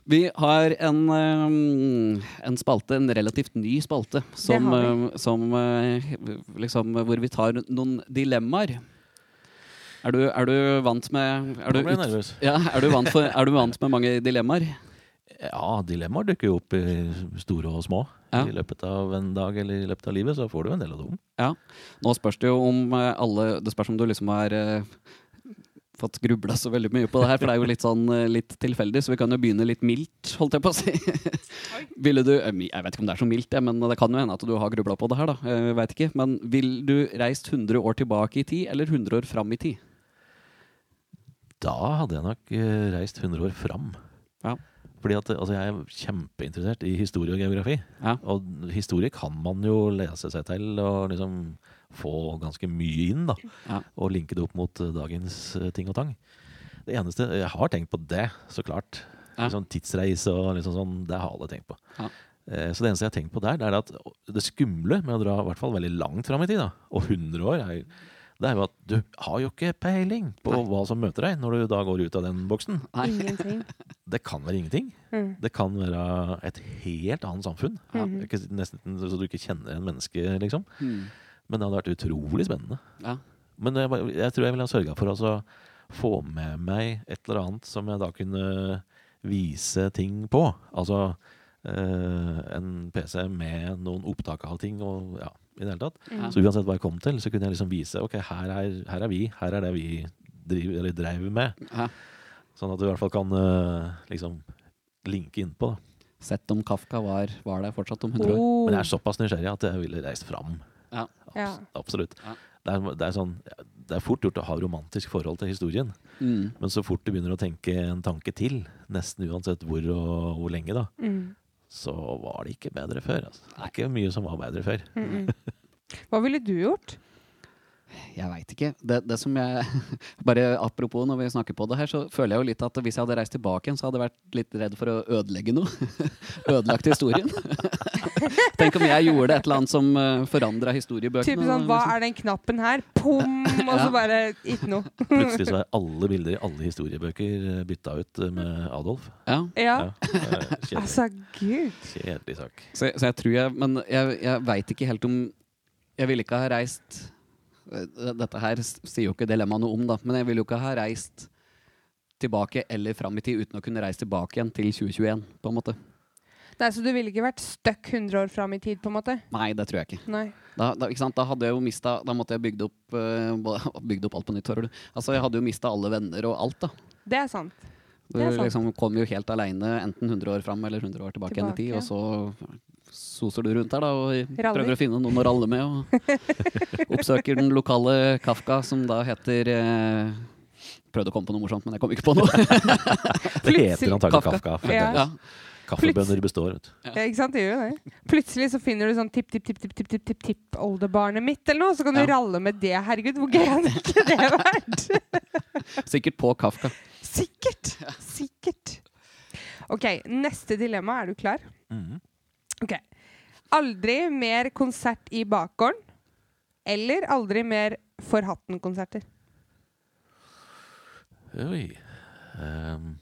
Vi har en, eh, en spalte, en relativt ny spalte, som, har eh, som eh, liksom Hvor vi tar noen dilemmaer. Er du, er du vant med er du, ut- ja, er, du vant for, er du vant med mange dilemmaer? Ja, dilemmaer dukker jo opp i store og små. Ja. I løpet av en dag eller i løpet av livet så får du en del av dem. Nå spørs det jo om alle Det spørs om du liksom eh, fått grubla så veldig mye på det her, for det er jo litt sånn eh, litt tilfeldig, så vi kan jo begynne litt mildt, holdt jeg på å si. Ville du eh, Jeg vet ikke om det er så mildt, men det kan jo hende at du har grubla på det her, da. Jeg vet ikke. Men vil du reist 100 år tilbake i tid, eller 100 år fram i tid? Da hadde jeg nok eh, reist 100 år fram. Ja. Fordi at altså, jeg er kjempeinteressert i historie og geografi. Ja. Og historie kan man jo lese seg til og liksom få ganske mye inn, da. Ja. Og linke det opp mot eh, dagens eh, ting og tang. Det eneste Jeg har tenkt på det, så klart. Ja. Liksom tidsreise og liksom sånn, det har alle tenkt på. Ja. Eh, Så det eneste jeg har tenkt på der, det er at det skumle med å dra i hvert fall veldig langt fram i tid, da, og 100 år, er, det er jo at du har jo ikke peiling på Nei. hva som møter deg når du da går ut av den boksen. Nei. Ingenting. Det kan være ingenting. Mm. Det kan være et helt annet samfunn. Ja. Mhm. Nesten så du ikke kjenner en menneske, liksom. Hmm. Men det hadde vært utrolig spennende. Ja. Men jeg, jeg tror jeg ville ha sørga for å altså få med meg et eller annet som jeg da kunne vise ting på. Altså eh, en PC med noen opptak av ting og ja, i det hele tatt. Ja. Så uansett hva jeg kom til, så kunne jeg liksom vise ok, her er, her er vi, her er det vi driver, eller dreiv med. Ja. Sånn at du i hvert fall kan eh, liksom linke innpå. da. Sett om Kafka var, var der fortsatt om 100 år. Oh. Men jeg er såpass nysgjerrig at jeg ville reist fram. Ja. Abs Ja. Absolutt. Ja. Det, er, det, er sånn, det er fort gjort å ha romantisk forhold til historien. Mm. Men så fort du begynner å tenke en tanke til, nesten uansett hvor og hvor lenge, da, Mm. så var det ikke bedre før. Altså. Det er ikke mye som var bedre før. Mm -mm. Hva ville du gjort? Jeg veit ikke. Det, det som jeg Bare apropos når vi snakker på det her, så føler jeg jo litt at hvis jeg hadde reist tilbake igjen, så hadde jeg vært litt redd for å ødelegge noe. Ødelagt historien. Tenk om jeg gjorde et eller annet som uh, forandra historiebøkene. Typisk sånn, Hva er den knappen her? Pom! Og så Ja. bare ikke noe. Plutselig så er alle bilder i alle historiebøker eh, bytta ut eh, med Adolf. Ja. Ja. Ja, eh, Altså, gud. kjedelig sak. Så, så jeg tror jeg Men jeg, jeg veit ikke helt om Jeg ville ikke ha reist eh, Dette her sier jo ikke dilemmaet noe om, da, men jeg ville jo ikke ha reist tilbake eller fram i tid uten å kunne reise tilbake igjen til 2021, på en måte. Nei, Så du ville ikke vært stuck 100 år fram i tid, på en måte? Nei, det tror jeg ikke. Da, da, ikke sant? da hadde jeg jo mista Da måtte jeg bygd opp, uh, bygd opp alt på nytt, hører du. Altså, jeg hadde jo mista alle venner og alt, da. Det er sant. Du er liksom kom jo helt aleine enten 100 år fram eller 100 år tilbake, igjen i tid, og så soser du rundt her da og Raller. prøver å finne noen å ralle med. Og oppsøker den lokale Kafka, som da heter eh, Prøvde å komme på noe morsomt, men jeg kom ikke på noe. Det heter antagelig Kafka. Kafka. Ja. Kaffebønner består, vet du. Ja. Ja, ikke sant? Det gjør det. Plutselig så finner du sånn tipp, tipp, tipp, tipp, tipp, tipp, tipp, tipp oldebarnet mitt, eller noe, så kan du Ja. ralle med det. Herregud, hvor gøy hadde ikke det vært? Sikkert på Kafka. Sikkert. Sikkert. OK, neste dilemma. Er du klar? Mhm. Ok. Aldri mer konsert i bakgården. Eller aldri mer For hatten-konserter. Oi. Um,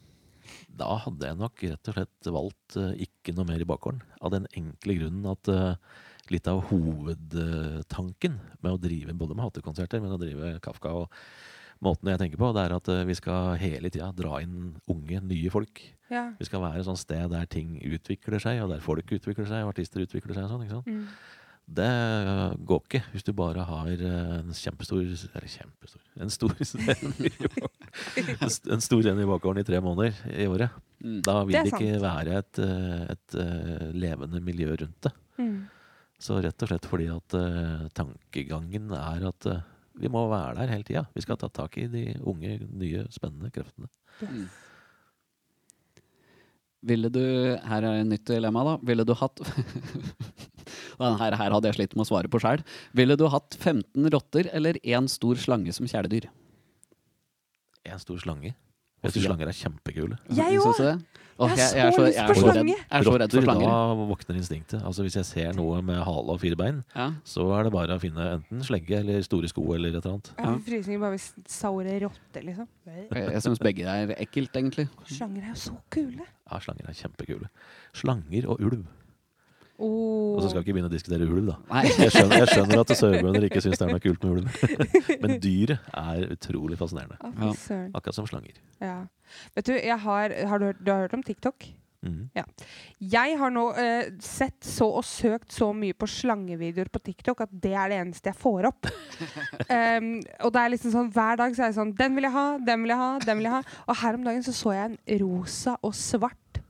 da hadde jeg nok rett og slett valgt uh, ikke noe mer i bakgården. Av den enkle grunnen at uh, litt av hovedtanken med å drive både med hattekonserter, men å drive Kafka og måten jeg tenker på, det er at eh, vi skal hele tida dra inn unge, nye folk. Ja. Vi skal være et sånt sted der ting utvikler seg, og der folk utvikler seg, og artister utvikler seg. og sånn, ikke sant? Mm. Det eh, går ikke hvis du bare har eh, en kjempestor Eller kjempestor En stor scene. En st- En stor scene i bakgården i tre måneder i året. Mm. Da vil Det det ikke være et, et, et levende miljø rundt det. Mm. Så rett og slett fordi at tankegangen er at vi må være der hele tida. Vi skal ta tak i de unge, nye, spennende kreftene. Mm. Ville du Her er et nytt dilemma, da. Ville du hatt Denne her, her hadde jeg slitt med å svare på sjøl. Ville du hatt 15 rotter eller én stor slange som kjæledyr? En stor slange. Jeg syns slanger er kjempekule. Jeg òg! Jeg, jeg, Jeg er så lyst jeg på er så redd- slange. Jeg er så redd for slanger. Da våkner instinktet. Altså Hvis jeg ser noe med hale og fire bein, Ja. så er det bare å finne enten slegge eller store sko eller et eller annet. Jeg får frysninger bare hvis saure rotter, liksom. Jeg, jeg syns begge er ekkelt, egentlig. Slanger er jo så kule. Ja, slanger er kjempekule. Slanger og ulv. Oh. Og så skal vi ikke begynne å diskutere ulv, da. Nei. Jeg skjønner, jeg skjønner at sørbønder ikke syns det er noe kult med ulv. Men dyret er utrolig fascinerende. Ja. Akkurat som slanger. Ja. Vet du, jeg har, har du, hørt, du har hørt om TikTok? Ja Jeg har nå eh, sett så og søkt så mye på slangevideoer på TikTok at det er det eneste jeg får opp. um, og det er liksom sånn hver dag så er det sånn Den vil jeg ha, den vil jeg ha, den vil jeg ha. Og her om dagen så så jeg en rosa og svart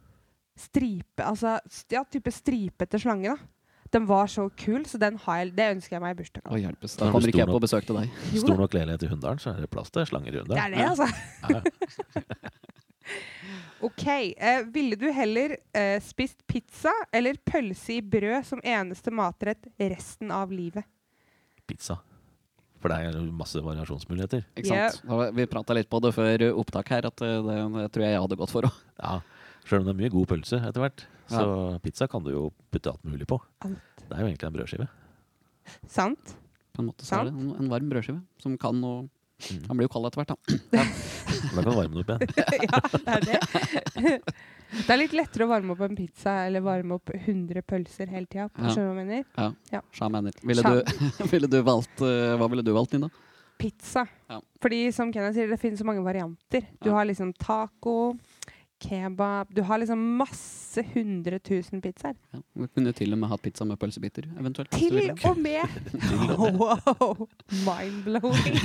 stripe Altså ja, type stripete slange, da. Den var så kul, så den har jeg, det ønsker jeg meg i bursdagen. Å hjelpes. Da kommer ikke jeg på besøk til deg. Jo Stor da, nok leilighet i Hunndalen, så er det plass til slanger i det Hunndalen. er det, altså. OK. Eh, ville du heller eh, spist pizza eller pølse i brød som eneste matrett resten av livet? Pizza. For det er jo masse variasjonsmuligheter. Ikke sant? Da- Vi prata litt på det før opptak her, at det, det, det tror jeg jeg hadde gått for òg. Ja, Sjøl om det er mye god pølse etter hvert. Så pizza kan du jo putte alt mulig på. Alt. Det er jo egentlig en brødskive. Sant? På en måte så er det en, en varm brødskive som kan og Mm. Han blir jo kald etter hvert, da. Da kan du varme den opp igjen. ja, det er det. Det er litt lettere å varme opp en pizza eller varme opp 100 pølser hele tida. Ja. Skjønner du hva jeg mener? Ja. Sja mener. Ville du, ville du valgt uh, Hva ville du valgt, Nina? Pizza. Ja. Fordi som Kenneth sier, det finnes så mange varianter. Du Ja. har liksom taco, kebab Du har liksom masse 100 000 pizzaer. Ja. Vi kunne til og med hatt pizza med pølsebiter, eventuelt. Til og med! Wow! Mind-blowing.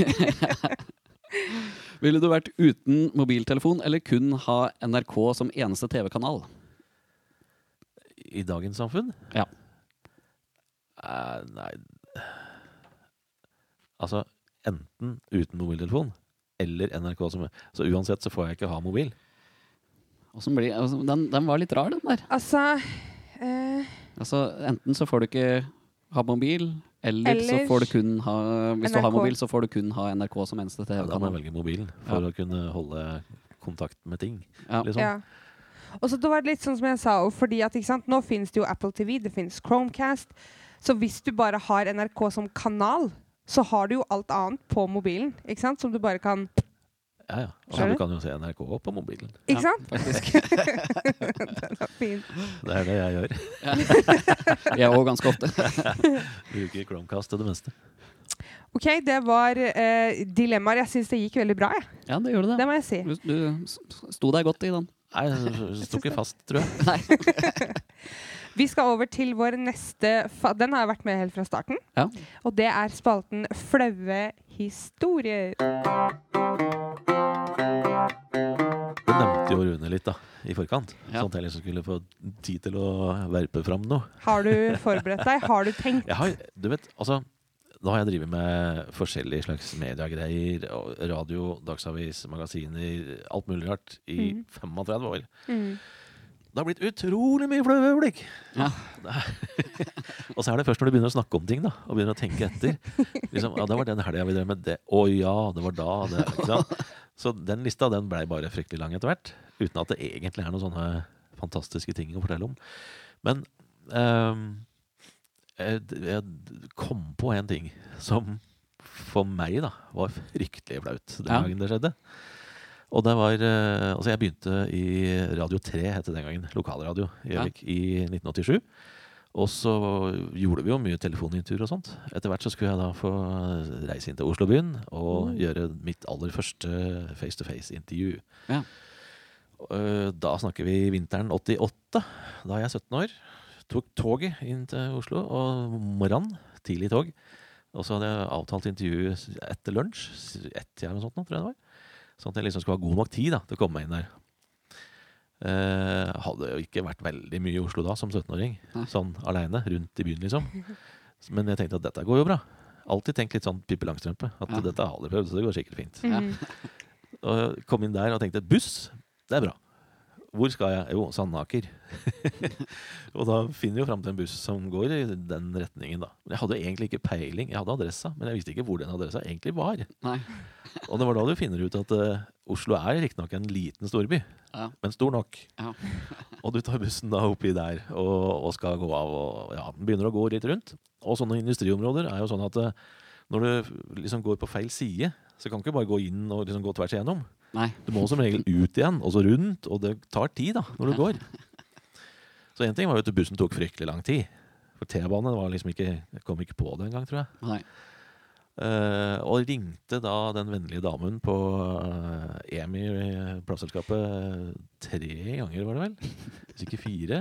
Ville du vært uten mobiltelefon eller kun ha NRK som eneste TV-kanal? I dagens samfunn? Ja. Uh, nei Altså, enten uten mobiltelefon eller NRK som Så uansett så får jeg ikke ha mobil. Blir, altså, den, den var litt rar, den der. Altså eh, Altså, enten så får du ikke ha mobil, eller, så får du kun ha Hvis du har mobil, så får du kun ha NRK som eneste Ja, da må du velge mobilen for å kunne holde kontakt med ting. Ja. Liksom. Ja. Og så det var litt sånn som jeg sa, fordi at ikke sant? nå finnes det jo Apple TV, det finnes Chromecast. Så hvis du bare har NRK som kanal, så har du jo alt annet på mobilen. Ikke sant? Som du bare kan Ja, ja. Og du kan jo se NRK på mobilen. Ikke Ja, sant? Faktisk. Den er fin. Det er det jeg gjør. Jeg òg, ganske ofte. Bruker Chromecast til det meste. OK, det var eh, dilemmaer. Jeg syns det gikk veldig bra, jeg. Ja, det gjorde Det det. må jeg si. Du, du sto deg godt i den. Nei, det sto ikke fast, tror jeg. Nei. Vi skal over til vår neste fa Den har jeg vært med helt fra starten. Ja. Og det er spalten Flaue historier. Det nevnte jo Rune litt da, i forkant. Ja. Sånn at jeg liksom skulle få tid til å verpe fram noe. Har du forberedt deg? Har du tenkt? Jeg har, du vet, altså Nå har jeg drevet med forskjellige slags mediegreier. Radio, dagsavis, magasiner, alt mulig rart i mm. 35 år. Mm. Det har blitt utrolig mye flaue øyeblikk. Ja. Og så er det først når du begynner å snakke om ting da, og begynner å tenke etter. Liksom, ja, det var den helga vi drev med det. Å ja, det var da. Det, ikke sant? Så den lista den blei bare fryktelig lang etter hvert. Uten at det egentlig er noen sånne fantastiske ting å fortelle om. Men eh, jeg, kom på en ting som for meg da var fryktelig flaut den gangen det skjedde. Og det var eh, Altså, jeg begynte i Radio 3, het det den gangen. Lokalradio i. Gjøvik, i 1987. Og så gjorde vi jo mye telefonintervjuer og sånt. Etter hvert så skulle jeg da få reise inn til Oslo byen og Mm. gjøre mitt aller første face to face-intervju. Ja. Eh, Da snakker vi vinteren 88. Da er jeg 17 år. Tok toget inn til Oslo og morgenen. Tidlig tog. Og så hadde jeg avtalt intervju etter lunsj. Ett eller noe sånt, tror jeg det var. Sånn at jeg liksom skulle ha god nok tid da, til å komme meg inn der. Eh, hadde jo ikke vært veldig mye i Oslo da, som 17-åring. Sånn aleine, rundt i byen, liksom. Men jeg tenkte at dette går jo bra. Alltid tenkt litt sånn Pippi Langstrømpe. At Ja. dette har jeg aldri prøvd, så det går sikkert fint. Ja. Mm. Og kom inn der og tenkte buss, det er bra. Hvor skal jeg? Jo, Sandaker. og da finner vi jo fram til en buss som går i den retningen, da. Men jeg hadde egentlig ikke peiling. Jeg hadde adressa, men jeg visste ikke hvor den adressa egentlig var. Nei. Og det var da du finner ut at eh, Oslo er riktignok en liten storby, Ja. men stor nok. Ja. Og du tar bussen da oppi der og, og skal gå av, og ja, begynner å gå litt rundt. Og sånne industriområder er jo sånn at eh, når du liksom går på feil side, så kan du ikke bare gå inn og liksom gå tvers igjennom. Nei. Du må som regel ut igjen, og så rundt, og det tar tid da, når du går. Så en ting var jo at bussen tok fryktelig lang tid. For T-banen liksom kom ikke på det engang, tror jeg. Nei. Eh, og ringte da den vennlige damen på uh, EMI plateselskapet tre ganger, var det vel? Hvis ikke fire.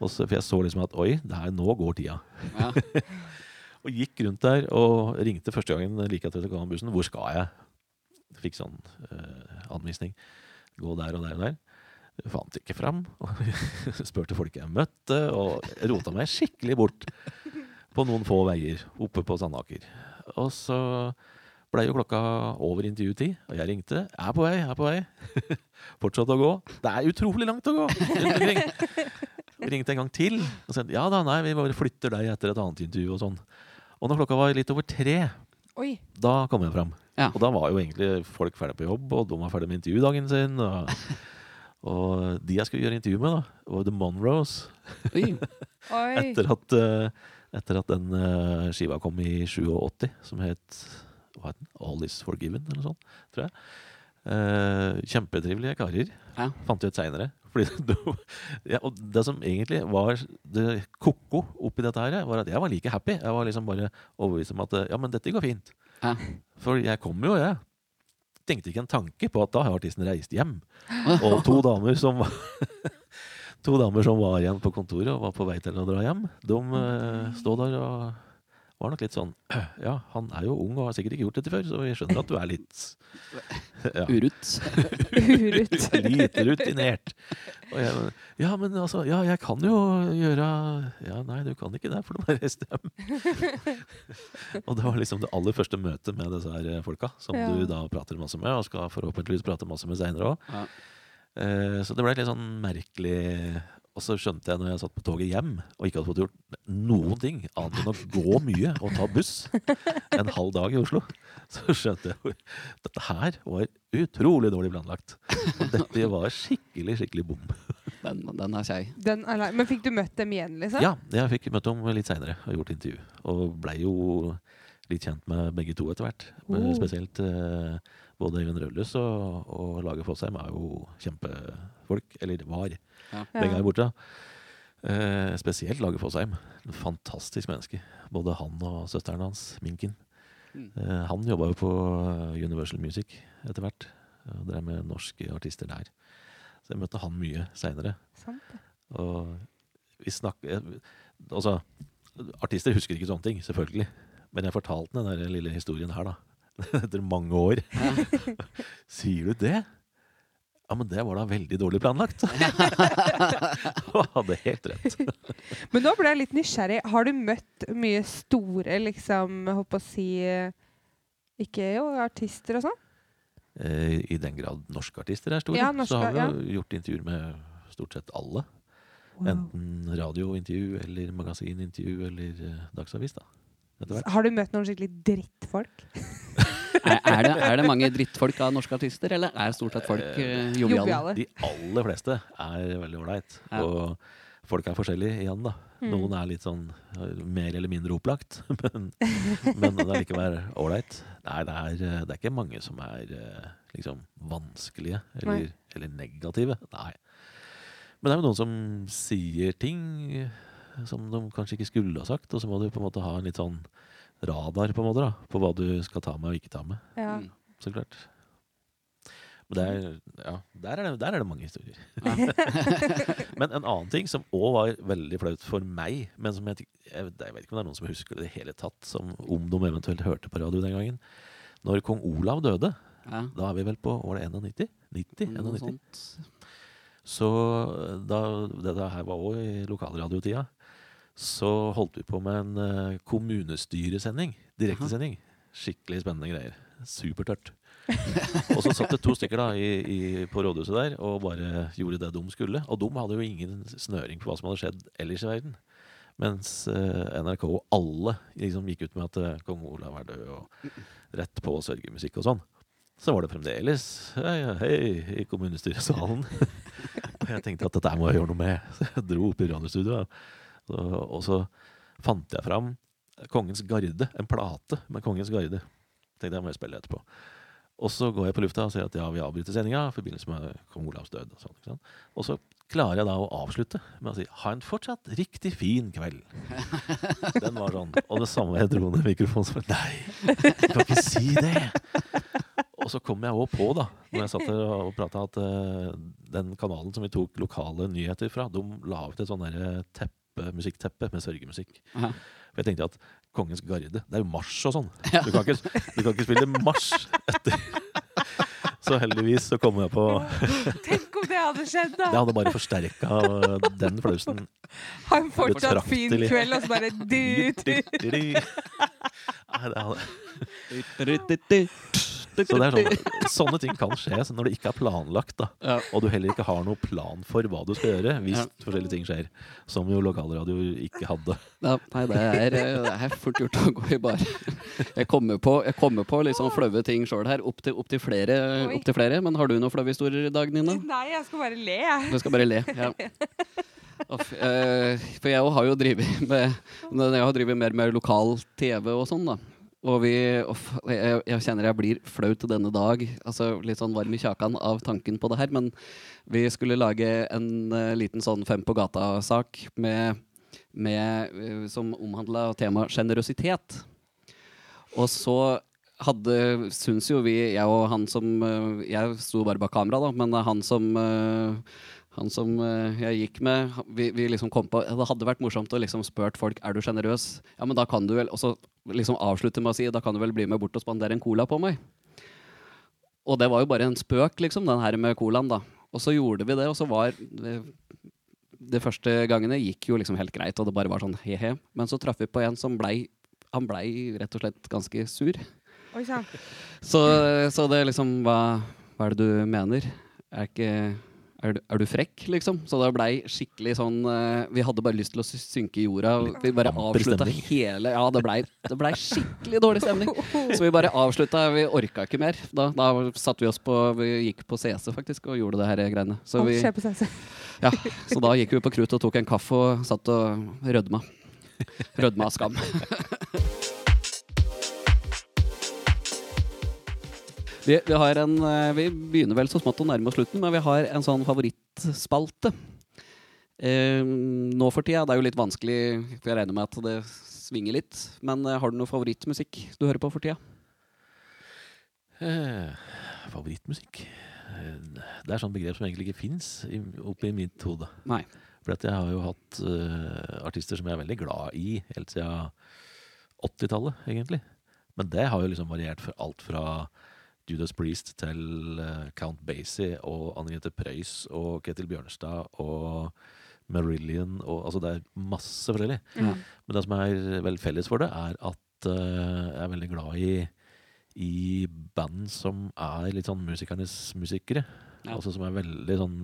Og så, for jeg så liksom at oi, det her, nå går tida. Ja. Og gikk rundt der og ringte første gangen like etter at jeg kom bussen. Hvor skal jeg? Fikk sånn uh, anvisning. Gå der og der og der. Fant ikke fram. Og spurte folk jeg møtte, og rota meg skikkelig bort på noen få veier oppe på Sandaker. Og så blei jo klokka over intervjutid, og jeg ringte. Jeg er på vei, jeg er på vei. Fortsatte å gå. Det er utrolig langt å gå! Ringte en gang til og sa ja da, nei, vi bare flytter deg etter et annet intervju og sånn. Og når klokka var litt over tre, Oi. da kom jeg fram. Ja. Og da var jo egentlig folk ferdig på jobb, og de var ferdig med intervjudagen sin. Og, og de jeg skulle gjøre intervju med, da, var The Monroes. Oi. Oi. Etter at, eh, etter at den uh, skiva kom i 87, som het hva het den? All Is Forgiven, eller noe sånt, tror jeg. Uh, kjempetrivelige karer. Ja. Fant vi ut seinere. Ja, og det som egentlig var det ko-ko oppi dette her, var at jeg var like happy. Jeg var liksom bare overbevist om at ja, men dette går fint. Ja. For jeg kom jo, jeg. Tenkte ikke en tanke på at da har artisten reist hjem. Og to damer som To damer som var igjen på kontoret og var på vei til å dra hjem, de uh, stod der og var nok litt sånn Ja, han er jo ung og har sikkert ikke gjort dette før, så vi skjønner at du er litt ja, Urutt. Urut. litt rutinert. Og jeg, ja, men altså Ja, jeg kan jo gjøre Ja, nei, du kan ikke det, for du har reise hjem. og det var liksom det aller første møtet med disse her folka, som Ja. du da prater masse med, og skal forhåpentligvis prate masse med seinere òg. Eh, så det ble litt sånn merkelig. Og så skjønte jeg når jeg satt på toget hjem og ikke hadde fått gjort noen ting annet enn å gå mye og ta buss en halv dag i Oslo, så skjønte jeg at dette her var utrolig dårlig planlagt. Dette var skikkelig, skikkelig bom. Den, den er kjei. Den er lei. Men fikk du møtt dem igjen, liksom? Ja, jeg fikk møtt dem litt seinere og gjort intervju. Og blei jo litt kjent med begge to etter hvert. Oh. Spesielt eh, både Øyvind Røllus og, og laget Fossheim er jo kjempefolk. Eller var. Ja. Begge er borte. Eh, spesielt laget Fossheim. En fantastisk menneske. Både han og søsteren hans, Minken. Mm. Eh, han jobba jo på Universal Music etter hvert. Og drev med norske artister der. Så jeg møtte han mye seinere. Og vi snakker Altså, artister husker ikke sånne ting, selvfølgelig. Men jeg fortalte den der lille historien her, da. Etter mange år. Sier du det? Ja, men det var da veldig dårlig planlagt. Du hadde helt rett. Men nå ble jeg litt nysgjerrig. Har du møtt mye store, liksom, håper å si eh, Ikke jo, artister og sånn? Eh, I den grad norske artister er store, Ja, norske, så har vi jo gjort intervjuer med stort sett alle. Enten radiointervju eller magasinintervju eller eh, Dagsavis, da. Etter hvert. Har du møtt noen skikkelig drittfolk? Er, er, det, er det mange drittfolk av norske artister, eller er stort sett folk uh, joviale? De aller fleste er veldig ålreit. Ja. Og folk er forskjellige igjen, da. Mm. Noen er litt sånn mer eller mindre opplagt, men, men det er likevel ålreit. Nei, det er, det er ikke mange som er liksom vanskelige eller, eller negative. Nei. Men det er jo noen som sier ting som de kanskje ikke skulle ha sagt. Og så må du på en måte ha en litt sånn radar på en måte da, på hva du skal ta med og ikke ta med. Ja. Mm. Så klart. Men det er, ja, der, er det, der er det mange historier. men en annen ting som òg var veldig flaut for meg, men som jeg, jeg, jeg vet ikke om det er noen som husker det i det hele tatt, som om de eventuelt hørte på radio den gangen. Når kong Olav døde, Ja. da er vi vel på Var det 91? 90? 91. Så da dette her var òg i lokalradiotida, så holdt vi på med en eh, kommunestyresending. Direktesending. Skikkelig spennende greier. Supertørt. og så satt det to stykker da i, i, på rådhuset der og bare gjorde det de skulle. Og de hadde jo ingen snøring på hva som hadde skjedd ellers i verden. Mens eh, NRK og alle liksom gikk ut med at eh, kong Olav er død, og rett på sørgemusikk og sånn. Så var det fremdeles hei, hei i kommunestyresalen. og jeg tenkte at dette må jeg gjøre noe med. Så jeg dro opp i radiostudioet. Så, og så fant jeg fram Kongens Garde, en plate med Kongens Garde. Tenkte jeg må jeg spille etterpå. Og så går jeg på lufta og sier at ja, vi avbryter sendinga i forbindelse med kong Olavs død. Og, sånn, og så klarer jeg da å avslutte med å si ha en fortsatt riktig fin kveld. Den var sånn. Og det samme jeg dro ned mikrofonen som Nei, jeg kan ikke si det! Og så kom jeg òg på, da, når jeg satt der og prata, at uh, den kanalen som vi tok lokale nyheter fra, de la ut et sånn derre teppe, musikkteppe med sørgemusikk. For jeg tenkte at Kongens Garde, det er jo marsj og sånn. Du, kan ikke- du kan ikke spille marsj etter. Så heldigvis så kom jeg på Tenk om det hadde skjedd, da! Det hadde bare forsterka den flausen. Ha en fortsatt fin kveld, og så bare du, du. Nei, det hadde, så det er sånn, sånne ting kan skje så når det ikke er planlagt, da. Ja. Og du heller ikke har noen plan for hva du skal gjøre hvis Ja. forskjellige ting skjer. Som jo lokalradio ikke hadde. Ja, nei, det er, eh, det er fort gjort å gå i bar. Jeg kommer på, jeg kommer på litt sånn flaue ting sjøl her, opp til, opp, til flere, opp til flere. Men har du noen flaue historier i dag, Nina? Nei, jeg skal bare le, jeg. Du skal bare le. Ja. Eh, for jeg har jo drevet med Jeg har drevet mer med lokal TV og sånn, da. Og vi off, jeg, jeg kjenner jeg blir flau til denne dag. Altså Litt sånn varm i kjakan av tanken på det her. Men vi skulle lage en uh, liten sånn Fem på gata-sak eh, som omhandla temaet sjenerøsitet. Og så hadde, syns jo vi, jeg og han som uh, Jeg sto bare bak kamera, da, men han som han som eh, jeg gikk med, vi, vi liksom kom på Det hadde vært morsomt å liksom spørre folk er du sjenerøs. Ja, men da kan du vel Og så liksom avslutte med å si da kan du vel bli med bort og spandere en cola på meg. Og det var jo bare en spøk, liksom, den her med colaen, da. Og så gjorde vi det, og så var det, De første gangene gikk jo liksom helt greit, og det bare var sånn he-he. Men så traff vi på en som blei Han blei rett og slett ganske sur. Oi. Så, så det liksom hva, hva er det du mener? Er, ikke, er, du, er du frekk, liksom? Så det blei skikkelig sånn uh, Vi hadde bare lyst til å synke i jorda. Vi bare avslutta hele Ja, det blei ble skikkelig dårlig stemning. Så vi bare avslutta. Vi orka ikke mer. Da, da satte vi oss på Vi gikk på CC faktisk og gjorde det her greiene. Så, vi, ja, så da gikk vi på krutt og tok en kaffe og satt og rødma. Rødma av skam. Vi, vi, har en, eh, vi begynner vel så smått å nærme oss slutten, men vi har en sånn favorittspalte. Eh, nå for tida, det er jo litt vanskelig, for jeg regner med at det svinger litt. Men eh, har du noe favorittmusikk du hører på for tida? Eh, favorittmusikk? Eh, Det er sånn begrep som egentlig ikke fins oppi mitt hode. Nei. For at jeg har jo hatt uh, artister som jeg er veldig glad i helt siden 80-tallet, egentlig. Men det har jo liksom variert for alt fra Judas Priest til eh, Count Basie og Anne-Grete Preus og Ketil Bjørnstad og Marillion og Altså det er masse forskjellig. Mm. Men det som er vel felles for det, er at uh, jeg er veldig glad i i band som er litt sånn musikernes musikere. Ja. Altså som er veldig sånn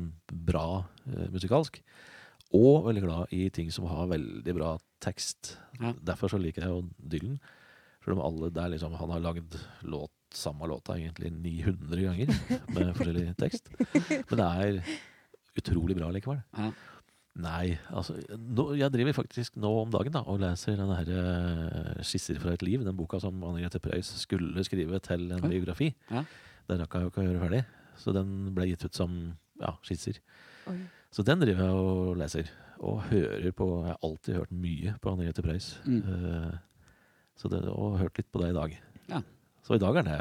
bra uh, musikalsk. Og veldig glad i ting som har veldig bra tekst. Ja. Derfor så liker jeg jo Dylan. Selv om alle der liksom Han har lagd låt, samme låta egentlig 900 ganger med forskjellig tekst. Men det er utrolig bra likevel. Ja. Nei, altså nå, Jeg driver faktisk nå om dagen da og leser denne her eh, 'Skisser fra et liv', den boka som Anne-Grete Preus skulle skrive til en biografi. Ja. Den rakk jeg jo ikke å gjøre ferdig, så den ble gitt ut som ja, skisser. Oi. Så den driver jeg og leser. og hører på Jeg har alltid hørt mye på Henriette Preus. Mm. Uh, så det, og hørt litt på det i dag. Ja. Så i dag er det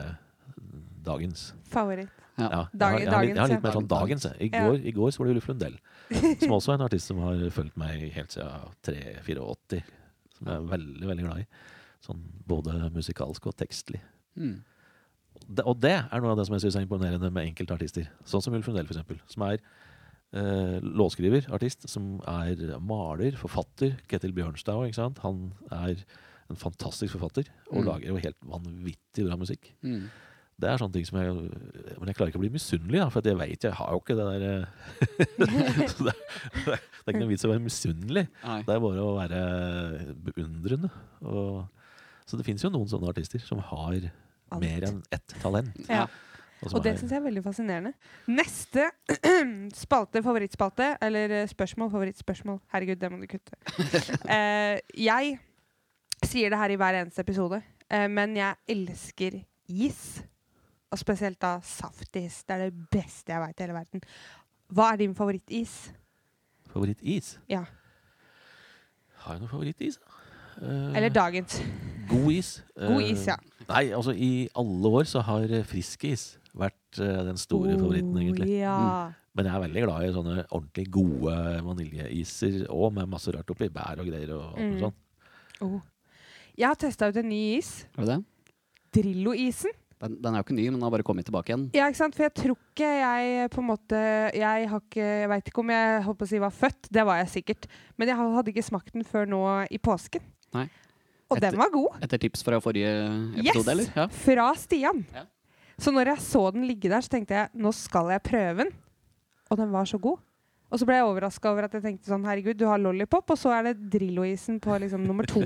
dagens. Favoritt. Ja. Ja, jeg, har, jeg, har litt, jeg har litt mer sånn dagens. I I Ja. går, I går så var det Ulf Lundell, som også er en artist som har fulgt meg helt siden 3-84. Som jeg er veldig, veldig glad i. Sånn både musikalsk og tekstlig. Mm. Det, og det er noe av det som jeg synes er imponerende med enkelte artister. Sånn som Ulf Lundell, eksempel. Som er eh, låtskriver, artist, som er maler, forfatter. Ketil Bjørnstad ikke sant? Han er en fantastisk forfatter og Mm. lager jo helt vanvittig bra musikk. Mm. Det er sånne ting som jeg Men jeg klarer ikke å bli misunnelig, da, for jeg vet jeg har jo ikke det der eh, det, det er ikke noe vits i å være misunnelig. Nei. Det er bare å være beundrende. Og, så det fins jo noen sånne artister som har Alt. mer enn ett talent. Ja. og Og det syns jeg er veldig fascinerende. Neste spalte, favorittspalte, eller eh, spørsmål, favorittspørsmål Herregud, det må du kutte. Uh, jeg sier det her i hver eneste episode, eh, men jeg elsker is. Og spesielt da saftis. Det er det beste jeg veit i hele verden. Hva er din favorittis? Favorittis? Ja. Har jeg noe favorittis? Eh, Eller dagens. God is. God Eh, is, ja. Nei, altså i alle år så har eh, friskis vært uh, den store favoritten, egentlig. Ja. ja. Men jeg er veldig glad i sånne ordentlig gode vaniljeiser og med masse rart oppi. Bær og greier og alt Mm. sånt. Oh. Jeg har testa ut en ny is. Er det det? Drillo-isen. Den, den er jo ikke ny, men den har bare kommet tilbake igjen. Ja, ikke sant? For jeg tror ikke jeg på en måte Jeg, har ikke, jeg veit ikke om jeg holdt på å si var født, det var jeg sikkert. Men jeg hadde ikke smakt den før nå i påsken. Nei. Og Etter- den var god. Etter tips fra forrige Yes! episode, eller? Ja. Fra Stian. Ja. Så når jeg så den ligge der, så tenkte jeg nå skal jeg prøve den. Og den var så god. Og så ble jeg overraska over at jeg tenkte sånn herregud, du har lollipop, og så er det Drillo-isen på liksom nummer to.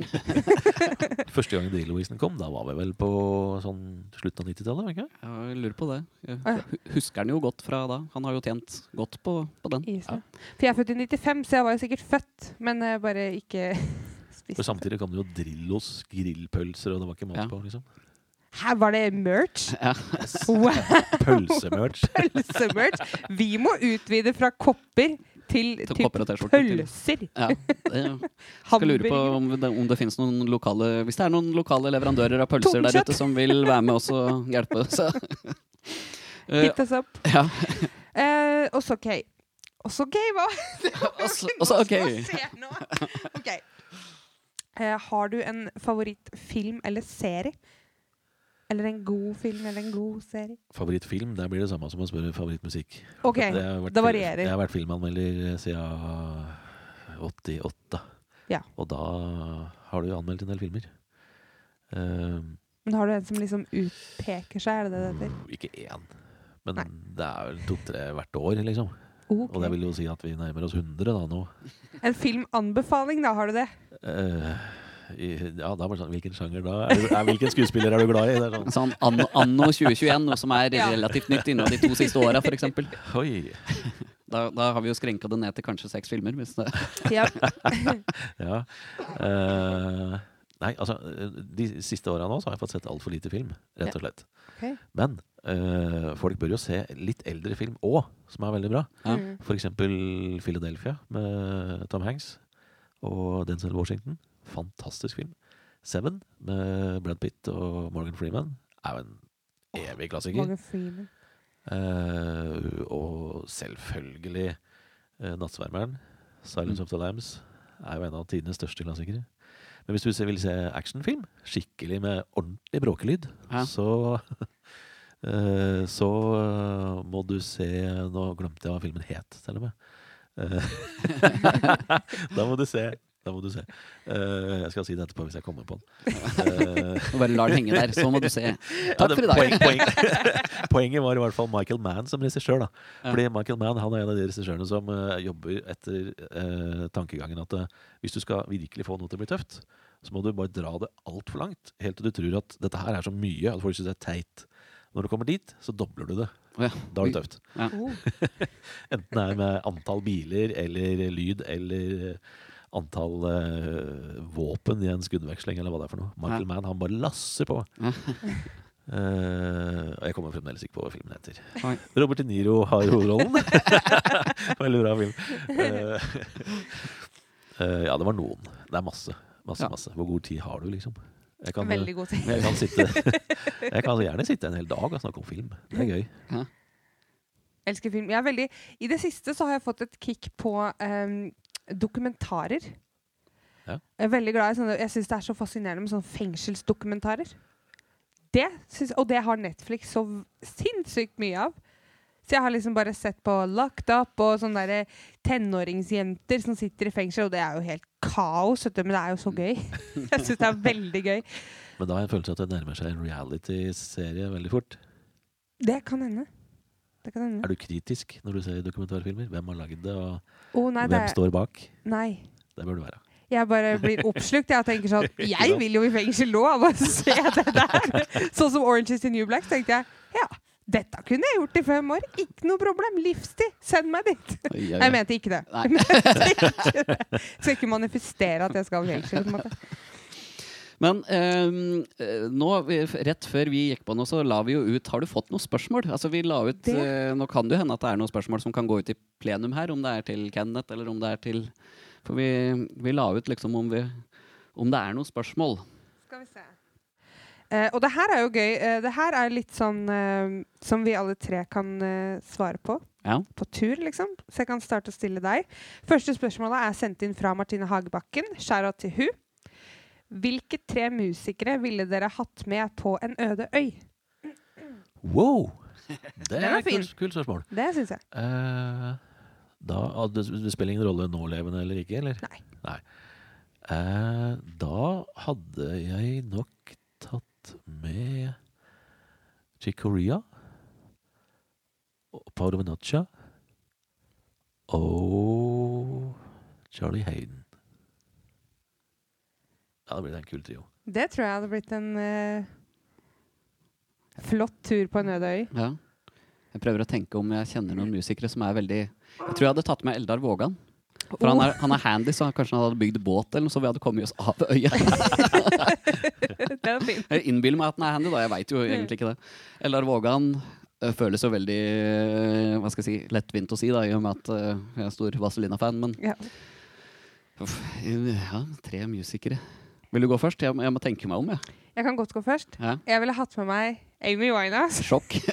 Første gang Drillo-isen kom, da var vi vel på sånn slutten av 90-tallet? ikke? Ja, Jeg lurer på det. Jeg husker den jo godt fra da. Han har jo tjent godt på, på den. Isen. For jeg er født i 95, så jeg var jo sikkert født, men jeg bare ikke For spiste. samtidig kom det jo Drillos grillpølser, og det var ikke mat Ja. på, liksom. Her var det merch! Ja. Wow! Pølsemerch. Pølsemerch! Vi må utvide fra kopper til, Til til kopper og T-skjorter. til- pølser. Ja, skal lure på om det, om det finnes noen lokale Hvis det er noen lokale leverandører av pølser der ute som vil være med oss og hjelpe, så Eh, Hit us up. Ja. Uh, også OK. Også OK, hva? Det Også- også ok. okay. Uh. Ok. Eh, har du en favorittfilm eller serie? Eller en god film eller en god serie? Favorittfilm, der blir det samme som å spørre favorittmusikk. OK, Jeg vært- det varierer. Jeg har vært filmanmelder siden 88. Ja. Og da har du jo anmeldt en del filmer. Uh, Men har du en som liksom utpeker seg? Er det det det heter? ikke én, men Nei. det er vel to-tre hvert år, liksom. Okay. Og det vil jo si at vi nærmer oss 100 da nå. En filmanbefaling, da. Har du det? I, ja, da var det sånn Hvilken sjanger da? Er, du- er, hvilken skuespiller er du glad i? Det er sånn, Sånn anno, anno 2021, noe som er relativt nytt innen de to siste åra, f.eks. Da, da har vi jo skrenka det ned til kanskje seks filmer. Hvis det. Ja. Ja. Uh, nei, altså De siste åra nå så har jeg fått sett altfor lite film, rett og slett. Okay. Men Uh, folk bør jo se litt eldre film òg, som er veldig bra. Ja. Mm. For eksempel Philadelphia med Tom Hanks og Denzel Washington. Fantastisk film. Seven med Brad Pitt og Morgan Freeman er jo en evig klassiker. Morgan Freeman. Uh, og selvfølgelig uh, 'Nattsvermeren', 'Silence Mm. of the Lambs', er jo en av tidenes største klassikere. Men hvis du vil se actionfilm, skikkelig med ordentlig bråkelyd, Ja. så uh, Så må du se Nå glemte jeg hva filmen het, til og med. Eh, da må du se. Da må du se. Uh, jeg skal si det etterpå hvis jeg kommer på den. Uh, bare lar den henge der. Så må du se. Takk ja, for i dag. Poeng, poeng. Poenget var i hvert fall Michael Mann som regissør. da. Ja. Fordi Michael Mann han er en av de regissørene som uh, jobber etter eh, tankegangen at hvis du skal virkelig få noe til å bli tøft, så må du bare dra det altfor langt. Helt til du tror at dette her er så mye at folk syns det er teit. Når du kommer dit, så dobler du det. Ja. Da er det tøft. Ja. Enten det er med antall biler eller lyd eller antall eh, våpen i en skuddveksling eller hva det er for noe. Michael Ja. Mann han bare lasser på. Ja. Eh, og jeg kommer fremdeles ikke på hva filmen heter. Oi. Robert De Niro har hovedrollen. Veldig bra film. Uh, Eh, ja, det var noen. Det er masse. Masse, Ja. masse. Hvor god tid har du, liksom? Jeg kan, Veldig god tid. jeg kan, sitte, jeg kan gjerne sitte en hel dag og snakke om film. Det er gøy. Elsker film. Jeg er veldig, I det siste så har jeg fått et kick på em, dokumentarer. Ja. Jeg er veldig glad i sånne Jeg syns det er så fascinerende med sånne fengselsdokumentarer. Det synes, og det har Netflix så sinnssykt mye av. Så jeg har liksom bare sett på Locked Up og sånne der tenåringsjenter som sitter i fengsel, og det er jo helt kaos, vet du, men det er jo så gøy. Jeg syns det er veldig gøy. Men da har jeg en følelse av at det nærmer seg en reality-serie veldig fort. Det kan hende. Det kan hende. Er du kritisk når du ser dokumentarfilmer? Hvem har lagd det, og oh, nei, det hvem er, står bak? nei. Det bør du være. Jeg bare blir oppslukt. Jeg tenker sånn Jeg vil jo i fengsel nå! av å se det der! Sånn som Orange is the New Black. Tenkte jeg ja, dette kunne jeg gjort i fem år. Ikke noe problem. Livstid. Send meg dit. Oi, oi, oi. Jeg mente ikke det. Nei. Jeg det. Skal ikke manifestere at jeg skal i fengsel. Men ehm, eh, nå, rett før vi gikk på nå, så la vi jo ut Har du fått noen spørsmål? Altså vi la ut, eh, Nå kan det jo hende at det er noen spørsmål som kan gå ut i plenum her, om det er til Kenneth eller om det er til For vi, vi la ut liksom om, vi, om det er noen spørsmål. Skal vi se. Eh, og det her er jo gøy. Eh, det her er litt sånn eh, som vi alle tre kan eh, svare på. Ja. På tur, liksom. Så jeg kan starte å stille deg. Første spørsmålet er sendt inn fra Martine Hagebakken. Skjæra til hun. Hvilke tre musikere ville dere hatt med på en øde øy? Wow! Det er et kult, kult spørsmål. Det syns jeg. Uh, da, ah, det, det spiller ingen rolle nålevende eller ikke, eller? Nei. Eh, da hadde jeg nok tatt med Chick Corea Paolo Venaccia og Charlie Hayden. Ja, det blir en kul trio. Det tror jeg hadde blitt en eh, flott tur på en øde øy. Ja. Jeg prøver å tenke om jeg kjenner noen musikere som er veldig Jeg tror jeg hadde tatt med Eldar Vågan. For han er, han er handy, så kanskje han hadde bygd båt eller noe, så vi hadde kommet oss av øya. det er fint. Jeg innbiller meg at han er handy, da. Jeg veit jo egentlig ikke det. Eldar Vågan øh, føles jo veldig øh, hva skal jeg si, lettvint å si, da, i og med at øh, jeg er stor Vazelina-fan. Men Ja. uff, ja, tre musikere. Vil du gå først? Jeg, jeg må tenke meg om, jeg. Jeg kan godt gå først. Ja. Jeg ville hatt med meg Amy Winehouse, Sjokk.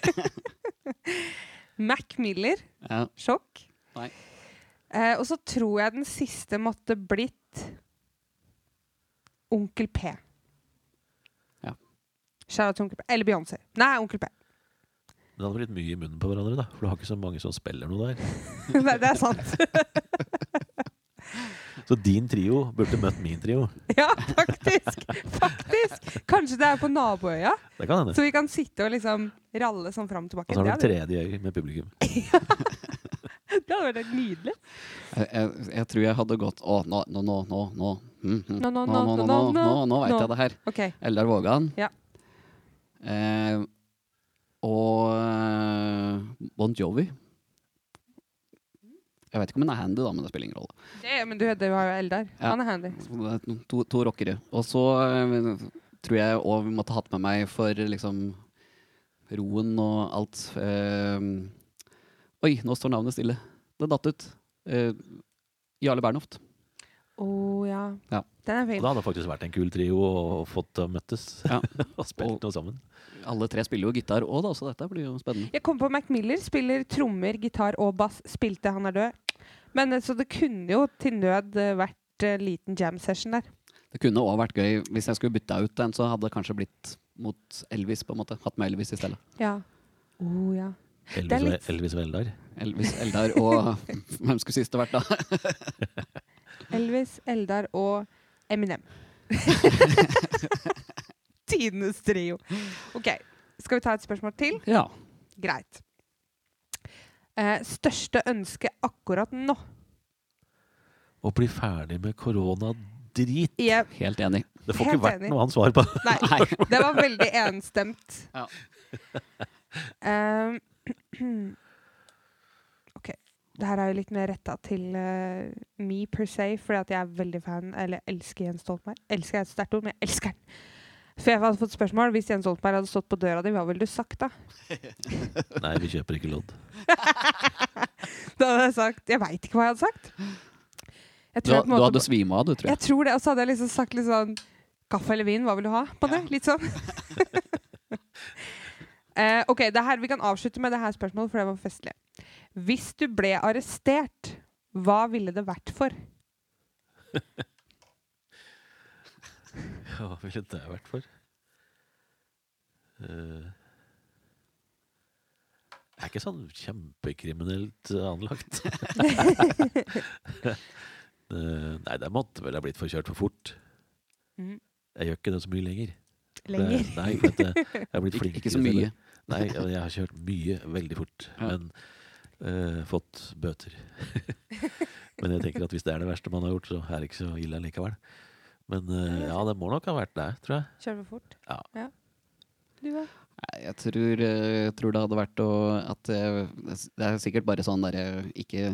Mac Miller, ja. sjokk. Nei. Eh, og så tror jeg den siste måtte blitt Onkel P. Ja. Shout out til Onkel P. Eller Beyoncé. Nei, Onkel P. Men det hadde blitt mye i munnen på hverandre, da. For du har ikke så mange som spiller noe der. Nei, det er sant. Så din trio burde møtt min trio. ja, faktisk. Faktisk. Kanskje det er på naboøya, Det kan hende. så vi kan sitte og liksom ralle sånn fram og tilbake. Og så har du en tredje øy med publikum. det hadde vært helt nydelig. Jeg, jeg, jeg tror jeg hadde gått Å, nå, nå, nå, nå, nå. Mm, mm. Nå, nå, nå, nå, nå, nå, nå, nå veit jeg det her. Okay. Eldar Vågan. Ja. Eh, og eh, Bon Jovi. Jeg vet ikke om hun er handy, da, men det spiller ingen rolle. Det, men du, var jo Eldar. Ja. Han er handy. To, to rockere. Og så eh, tror jeg òg vi måtte hatt med meg for liksom roen og alt uh, Oi, nå står navnet stille. Det datt ut. Uh, Jarle Bernhoft. Å ja. Ja. Den er Og fin. det hadde faktisk vært en kul trio og fått uh, møttes Ja. og spilt Og- noe sammen. Alle tre spiller jo gitar òg, da, så dette blir jo spennende. Jeg kom på Mac Miller. Spiller trommer, gitar og bass. Spilte Han er død. Men eh, Så det kunne jo til nød eh, vært uh, liten jam session der. Det kunne òg vært gøy hvis jeg skulle bytta ut en, så hadde det kanskje blitt mot Elvis, på en måte. Hatt med Elvis i stedet. Ja. Oh, ja. Elvis, litt- og, Elvis og Eldar. Elvis, Eldar og Hvem skulle siste vært, da? Elvis, Eldar og Eminem. Tidenes trio. OK. Skal vi ta et spørsmål til? Ja. Greit. Eh, største ønske akkurat nå? Å bli ferdig med koronadrit. Yep. Helt enig. Det får Helt ikke vært enig. noe annet svar på. nei, Nei. det var veldig enstemt. Ja. Um. Det her er jo litt mer retta til uh, me per se, fordi at jeg er veldig fan Eller elsker Jens Stoltenberg. Elsker er et sterkt ord, men jeg elsker den. For jeg hadde fått spørsmål Hvis Jens Stoltenberg hadde stått på døra di, hva ville du sagt da? Nei, vi kjøper ikke lodd. Da hadde jeg sagt Jeg veit ikke hva jeg hadde sagt. Jeg Du, jeg måte, du hadde svima av, du, tror jeg. jeg tror det, og så hadde jeg liksom sagt litt sånn Kaffe eller vin, hva vil du ha? På det? Litt sånn. Eh, ok, det her, Vi kan avslutte med det her spørsmålet, for det var festlig. Hvis du ble arrestert, hva ville det vært for? Hva ville det vært for? Uh, jeg er ikke sånn kjempekriminelt anlagt. uh, nei, det måtte vel ha blitt forkjørt for fort. Mm. Jeg gjør ikke det så mye lenger. Lenger. Det, nei, vet du, jeg har blitt Ikke, flinkere ikke så til mye. Nei, jeg har kjørt mye veldig fort, Ja. men uh, fått bøter. men jeg tenker at hvis det er det verste man har gjort, så er det ikke så ille likevel. Men uh, ja, det må nok ha vært det, tror jeg. Kjøre for fort? Ja. Du, da? Nei, Jeg tror, eh, jeg tror det hadde vært å at det, Det er sikkert bare sånn derre ikke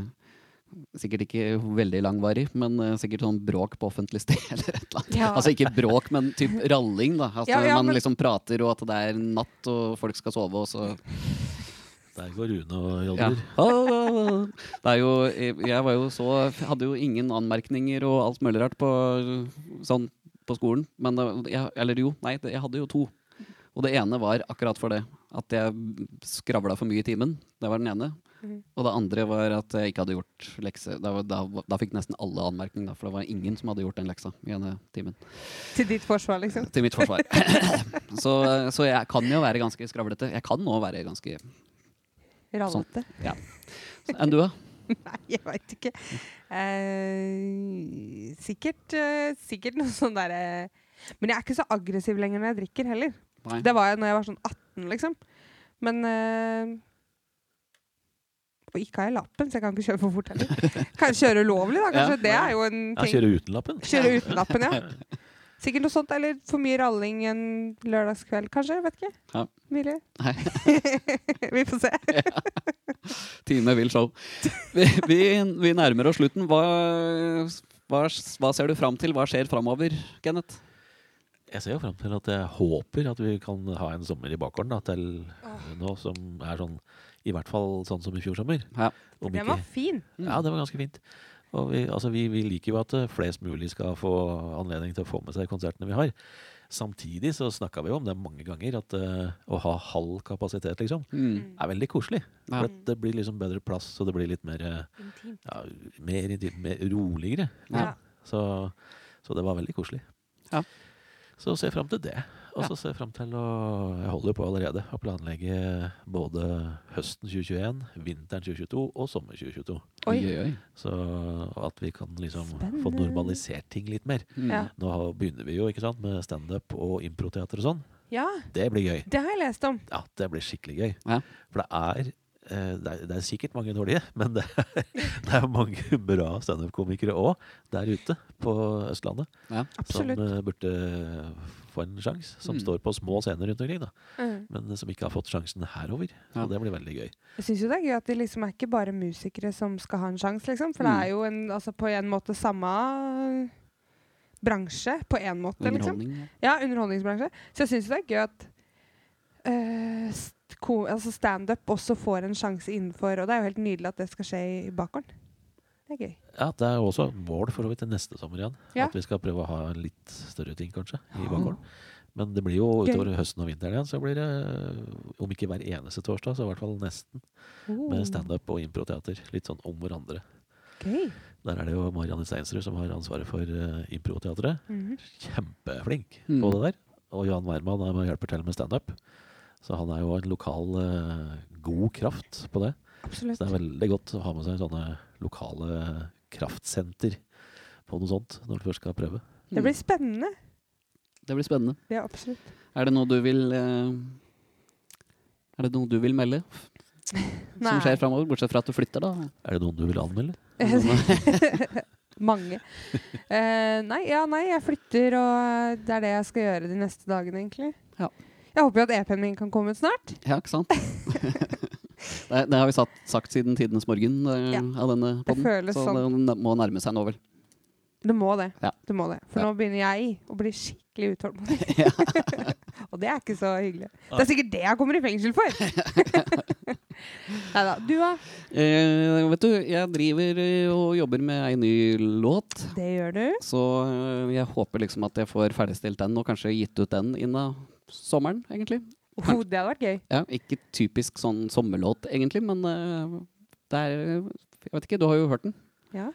Sikkert ikke veldig langvarig, men eh, sikkert sånn bråk på offentlig sted eller et eller annet. Ja. Altså ikke bråk, men typ ralling, da. Altså Ja, ja, man men- liksom prater, og at det er natt, og folk skal sove, og så Der går Rune og ja. Det er jo Jeg var jo så Hadde jo ingen anmerkninger og alt mulig rart på sånn på skolen. Men det- jeg, Eller jo, nei, det- jeg hadde jo to. Og det ene var akkurat for det. At jeg skravla for mye i timen. Det var den ene. Mhm. Og det andre var at jeg ikke hadde gjort lekse. Da, da, da fikk nesten alle anmerkning, da, for det var ingen som hadde gjort den leksa i denne timen. Til ditt forsvar, liksom? Til mitt forsvar. så, så jeg kan jo være ganske skravlete. Jeg kan nå være ganske Rallete? Enn du, da? Nei, jeg veit ikke. Eh, sikkert, eh, sikkert noe sånn derre Men jeg er ikke så aggressiv lenger når jeg drikker heller. Nei. Det var jeg når jeg var sånn 18, liksom. Men eh, ikke har jeg lappen, så jeg kan ikke kjøre for fort heller. Kan jeg kjøre ulovlig, da? Kanskje Ja. det er jo en Ja, ting. kjøre uten lappen. Kjøre uten lappen, ja. Sikkert noe sånt, eller for mye ralling en lørdagskveld, kanskje. Vet ikke. Ja. Mulig. Vi får se. Time vil show. Vi, vi, vi nærmer oss slutten. Hva, hva, hva ser du fram til? Hva skjer framover, Kenneth? Jeg ser jo fram til at jeg håper at vi kan ha en sommer i bakgården da, til nå som er sånn I hvert fall sånn som i fjor sommer. Ja. Om Den ikke- var fin. Ja, det var ganske fint. Og vi, altså vi, vi liker jo at eh, flest mulig skal få anledning til å få med seg konsertene vi har. Samtidig så snakka vi jo om det mange ganger, at eh, å ha halv kapasitet, liksom, Mm. er veldig koselig. Ja. For at det blir liksom bedre plass, og det blir litt mer, eh, Intimt. ja, mer, intimt, mer roligere. Ja. Så, så det var veldig koselig. Ja. Så ser jeg fram til det. Og Ja. så ser jeg fram til å Jeg holder på allerede å planlegge både høsten 2021, vinteren 2022 og sommer 2022. Oi. Oi, oi, oi. Så at vi kan liksom få normalisert ting litt mer. Mm. Ja. Nå begynner vi jo ikke sant, med standup og improteater og sånn. ja, Det blir gøy. det har jeg lest om. Ja, det blir skikkelig gøy. Ja. For det er det er, det er sikkert mange dårlige, men det er, det er mange bra standup-komikere òg der ute på Østlandet. Ja. Som eh, burde få en sjanse. Som Mm. står på små scener rundt omkring, da. Mm. men som ikke har fått sjansen herover. Så Og det blir veldig gøy. Jeg syns jo det er gøy at det liksom er ikke bare musikere som skal ha en sjanse, liksom. For det Mm. er jo en, altså på en måte samme bransje, på en måte, liksom. Ja, underholdningsbransje. Så jeg syns det er gøy at eh, ko- altså standup også får en sjanse innenfor Og det er jo helt nydelig at det skal skje i bakgården. Det er gøy. Ja, Det er også mål for å vidt til neste sommer igjen. Ja. At vi skal prøve å ha en litt større ting, kanskje, i Ja. bakgården. Men det blir jo Gøy. utover høsten og vinteren igjen, så blir det, om ikke hver eneste torsdag, så i hvert fall nesten, Oh, med standup og improteater. Litt sånn om hverandre. Gøy. Der er det jo Marianne Steinsrud som har ansvaret for uh, improteatret. Mhm. Kjempeflink Mm. på det der. Og Jan er og hjelper til med standup. Så han er jo en lokal eh, god kraft på det. Absolutt. Så det er veldig godt å ha med seg sånne lokale kraftsenter på noe sånt når du først skal prøve. Det blir spennende. Det blir spennende. Ja, absolutt. Er det noe du vil eh, Er det noe du vil melde som skjer framover? Bortsett fra at du flytter, da. Er det noen du vil anmelde? Mange. Uh, nei, ja, nei, jeg flytter, og det er det jeg skal gjøre de neste dagene, egentlig. Ja. Jeg håper jo at EP-en min kan komme ut snart. Ja, ikke sant? det, det har vi satt, sagt siden tidenes morgen eh, Ja. av denne podden. føles så sånn. det må nærme seg nå, vel. Det må det. Ja. det, må det. For Ja. nå begynner jeg å bli skikkelig utålmodig. Ja. og det er ikke så hyggelig. Det er sikkert det jeg kommer i fengsel for! Neida. Du, da? Eh, vet du, jeg driver eh, og jobber med ei ny låt. Det gjør du. Så eh, jeg håper liksom at jeg får ferdigstilt den, og kanskje gitt ut den innen sommeren, egentlig. Oh, det hadde vært gøy. Ja, ikke typisk sånn sommerlåt, egentlig, men uh, det er Jeg vet ikke, du har jo hørt den. Ja.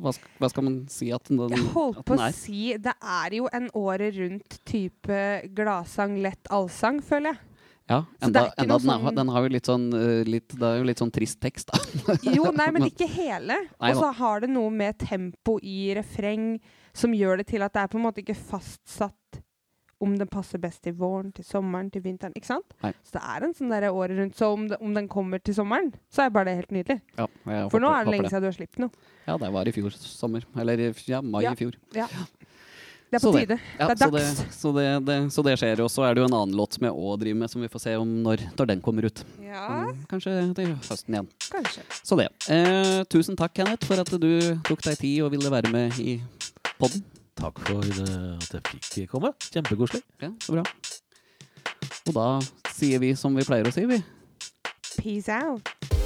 Hva, hva skal man si at den, Jeg holdt på å si Det er jo en året rundt type gladsang, lett allsang, føler jeg. Ja, enda, enda den, er, sånn- den har jo litt sånn eh, litt, Det er jo litt sånn trist tekst, da. Jo, nei, men ikke hele. Og så har det noe med tempo i refreng som gjør det til at det er på en måte ikke fastsatt om den passer best til våren, til sommeren, til vinteren. Ikke sant? Nei. Så det er en sånn der året rundt. Så om, det, om den kommer til sommeren, så er bare det helt nydelig. Ja, For nå er det lenge siden du har sluppet noe. Ja, det var i fjor sommer. Eller ja, mai Ja. i fjor. Ja. Det er på tide. Ja, Det er så, det, dags. så, det, det, så det skjer. Og så er det jo en annen låt som jeg òg driver med, som vi får se om når, når den kommer ut. Ja, Kanskje til høsten igjen. kanskje. Så det. Eh, tusen takk, Kenneth, for at du tok deg tid og ville være med i podden. Takk for eh, at jeg fikk komme. Kjempekoselig. Ja, så bra. Og da sier vi som vi pleier å si, vi. Peace out.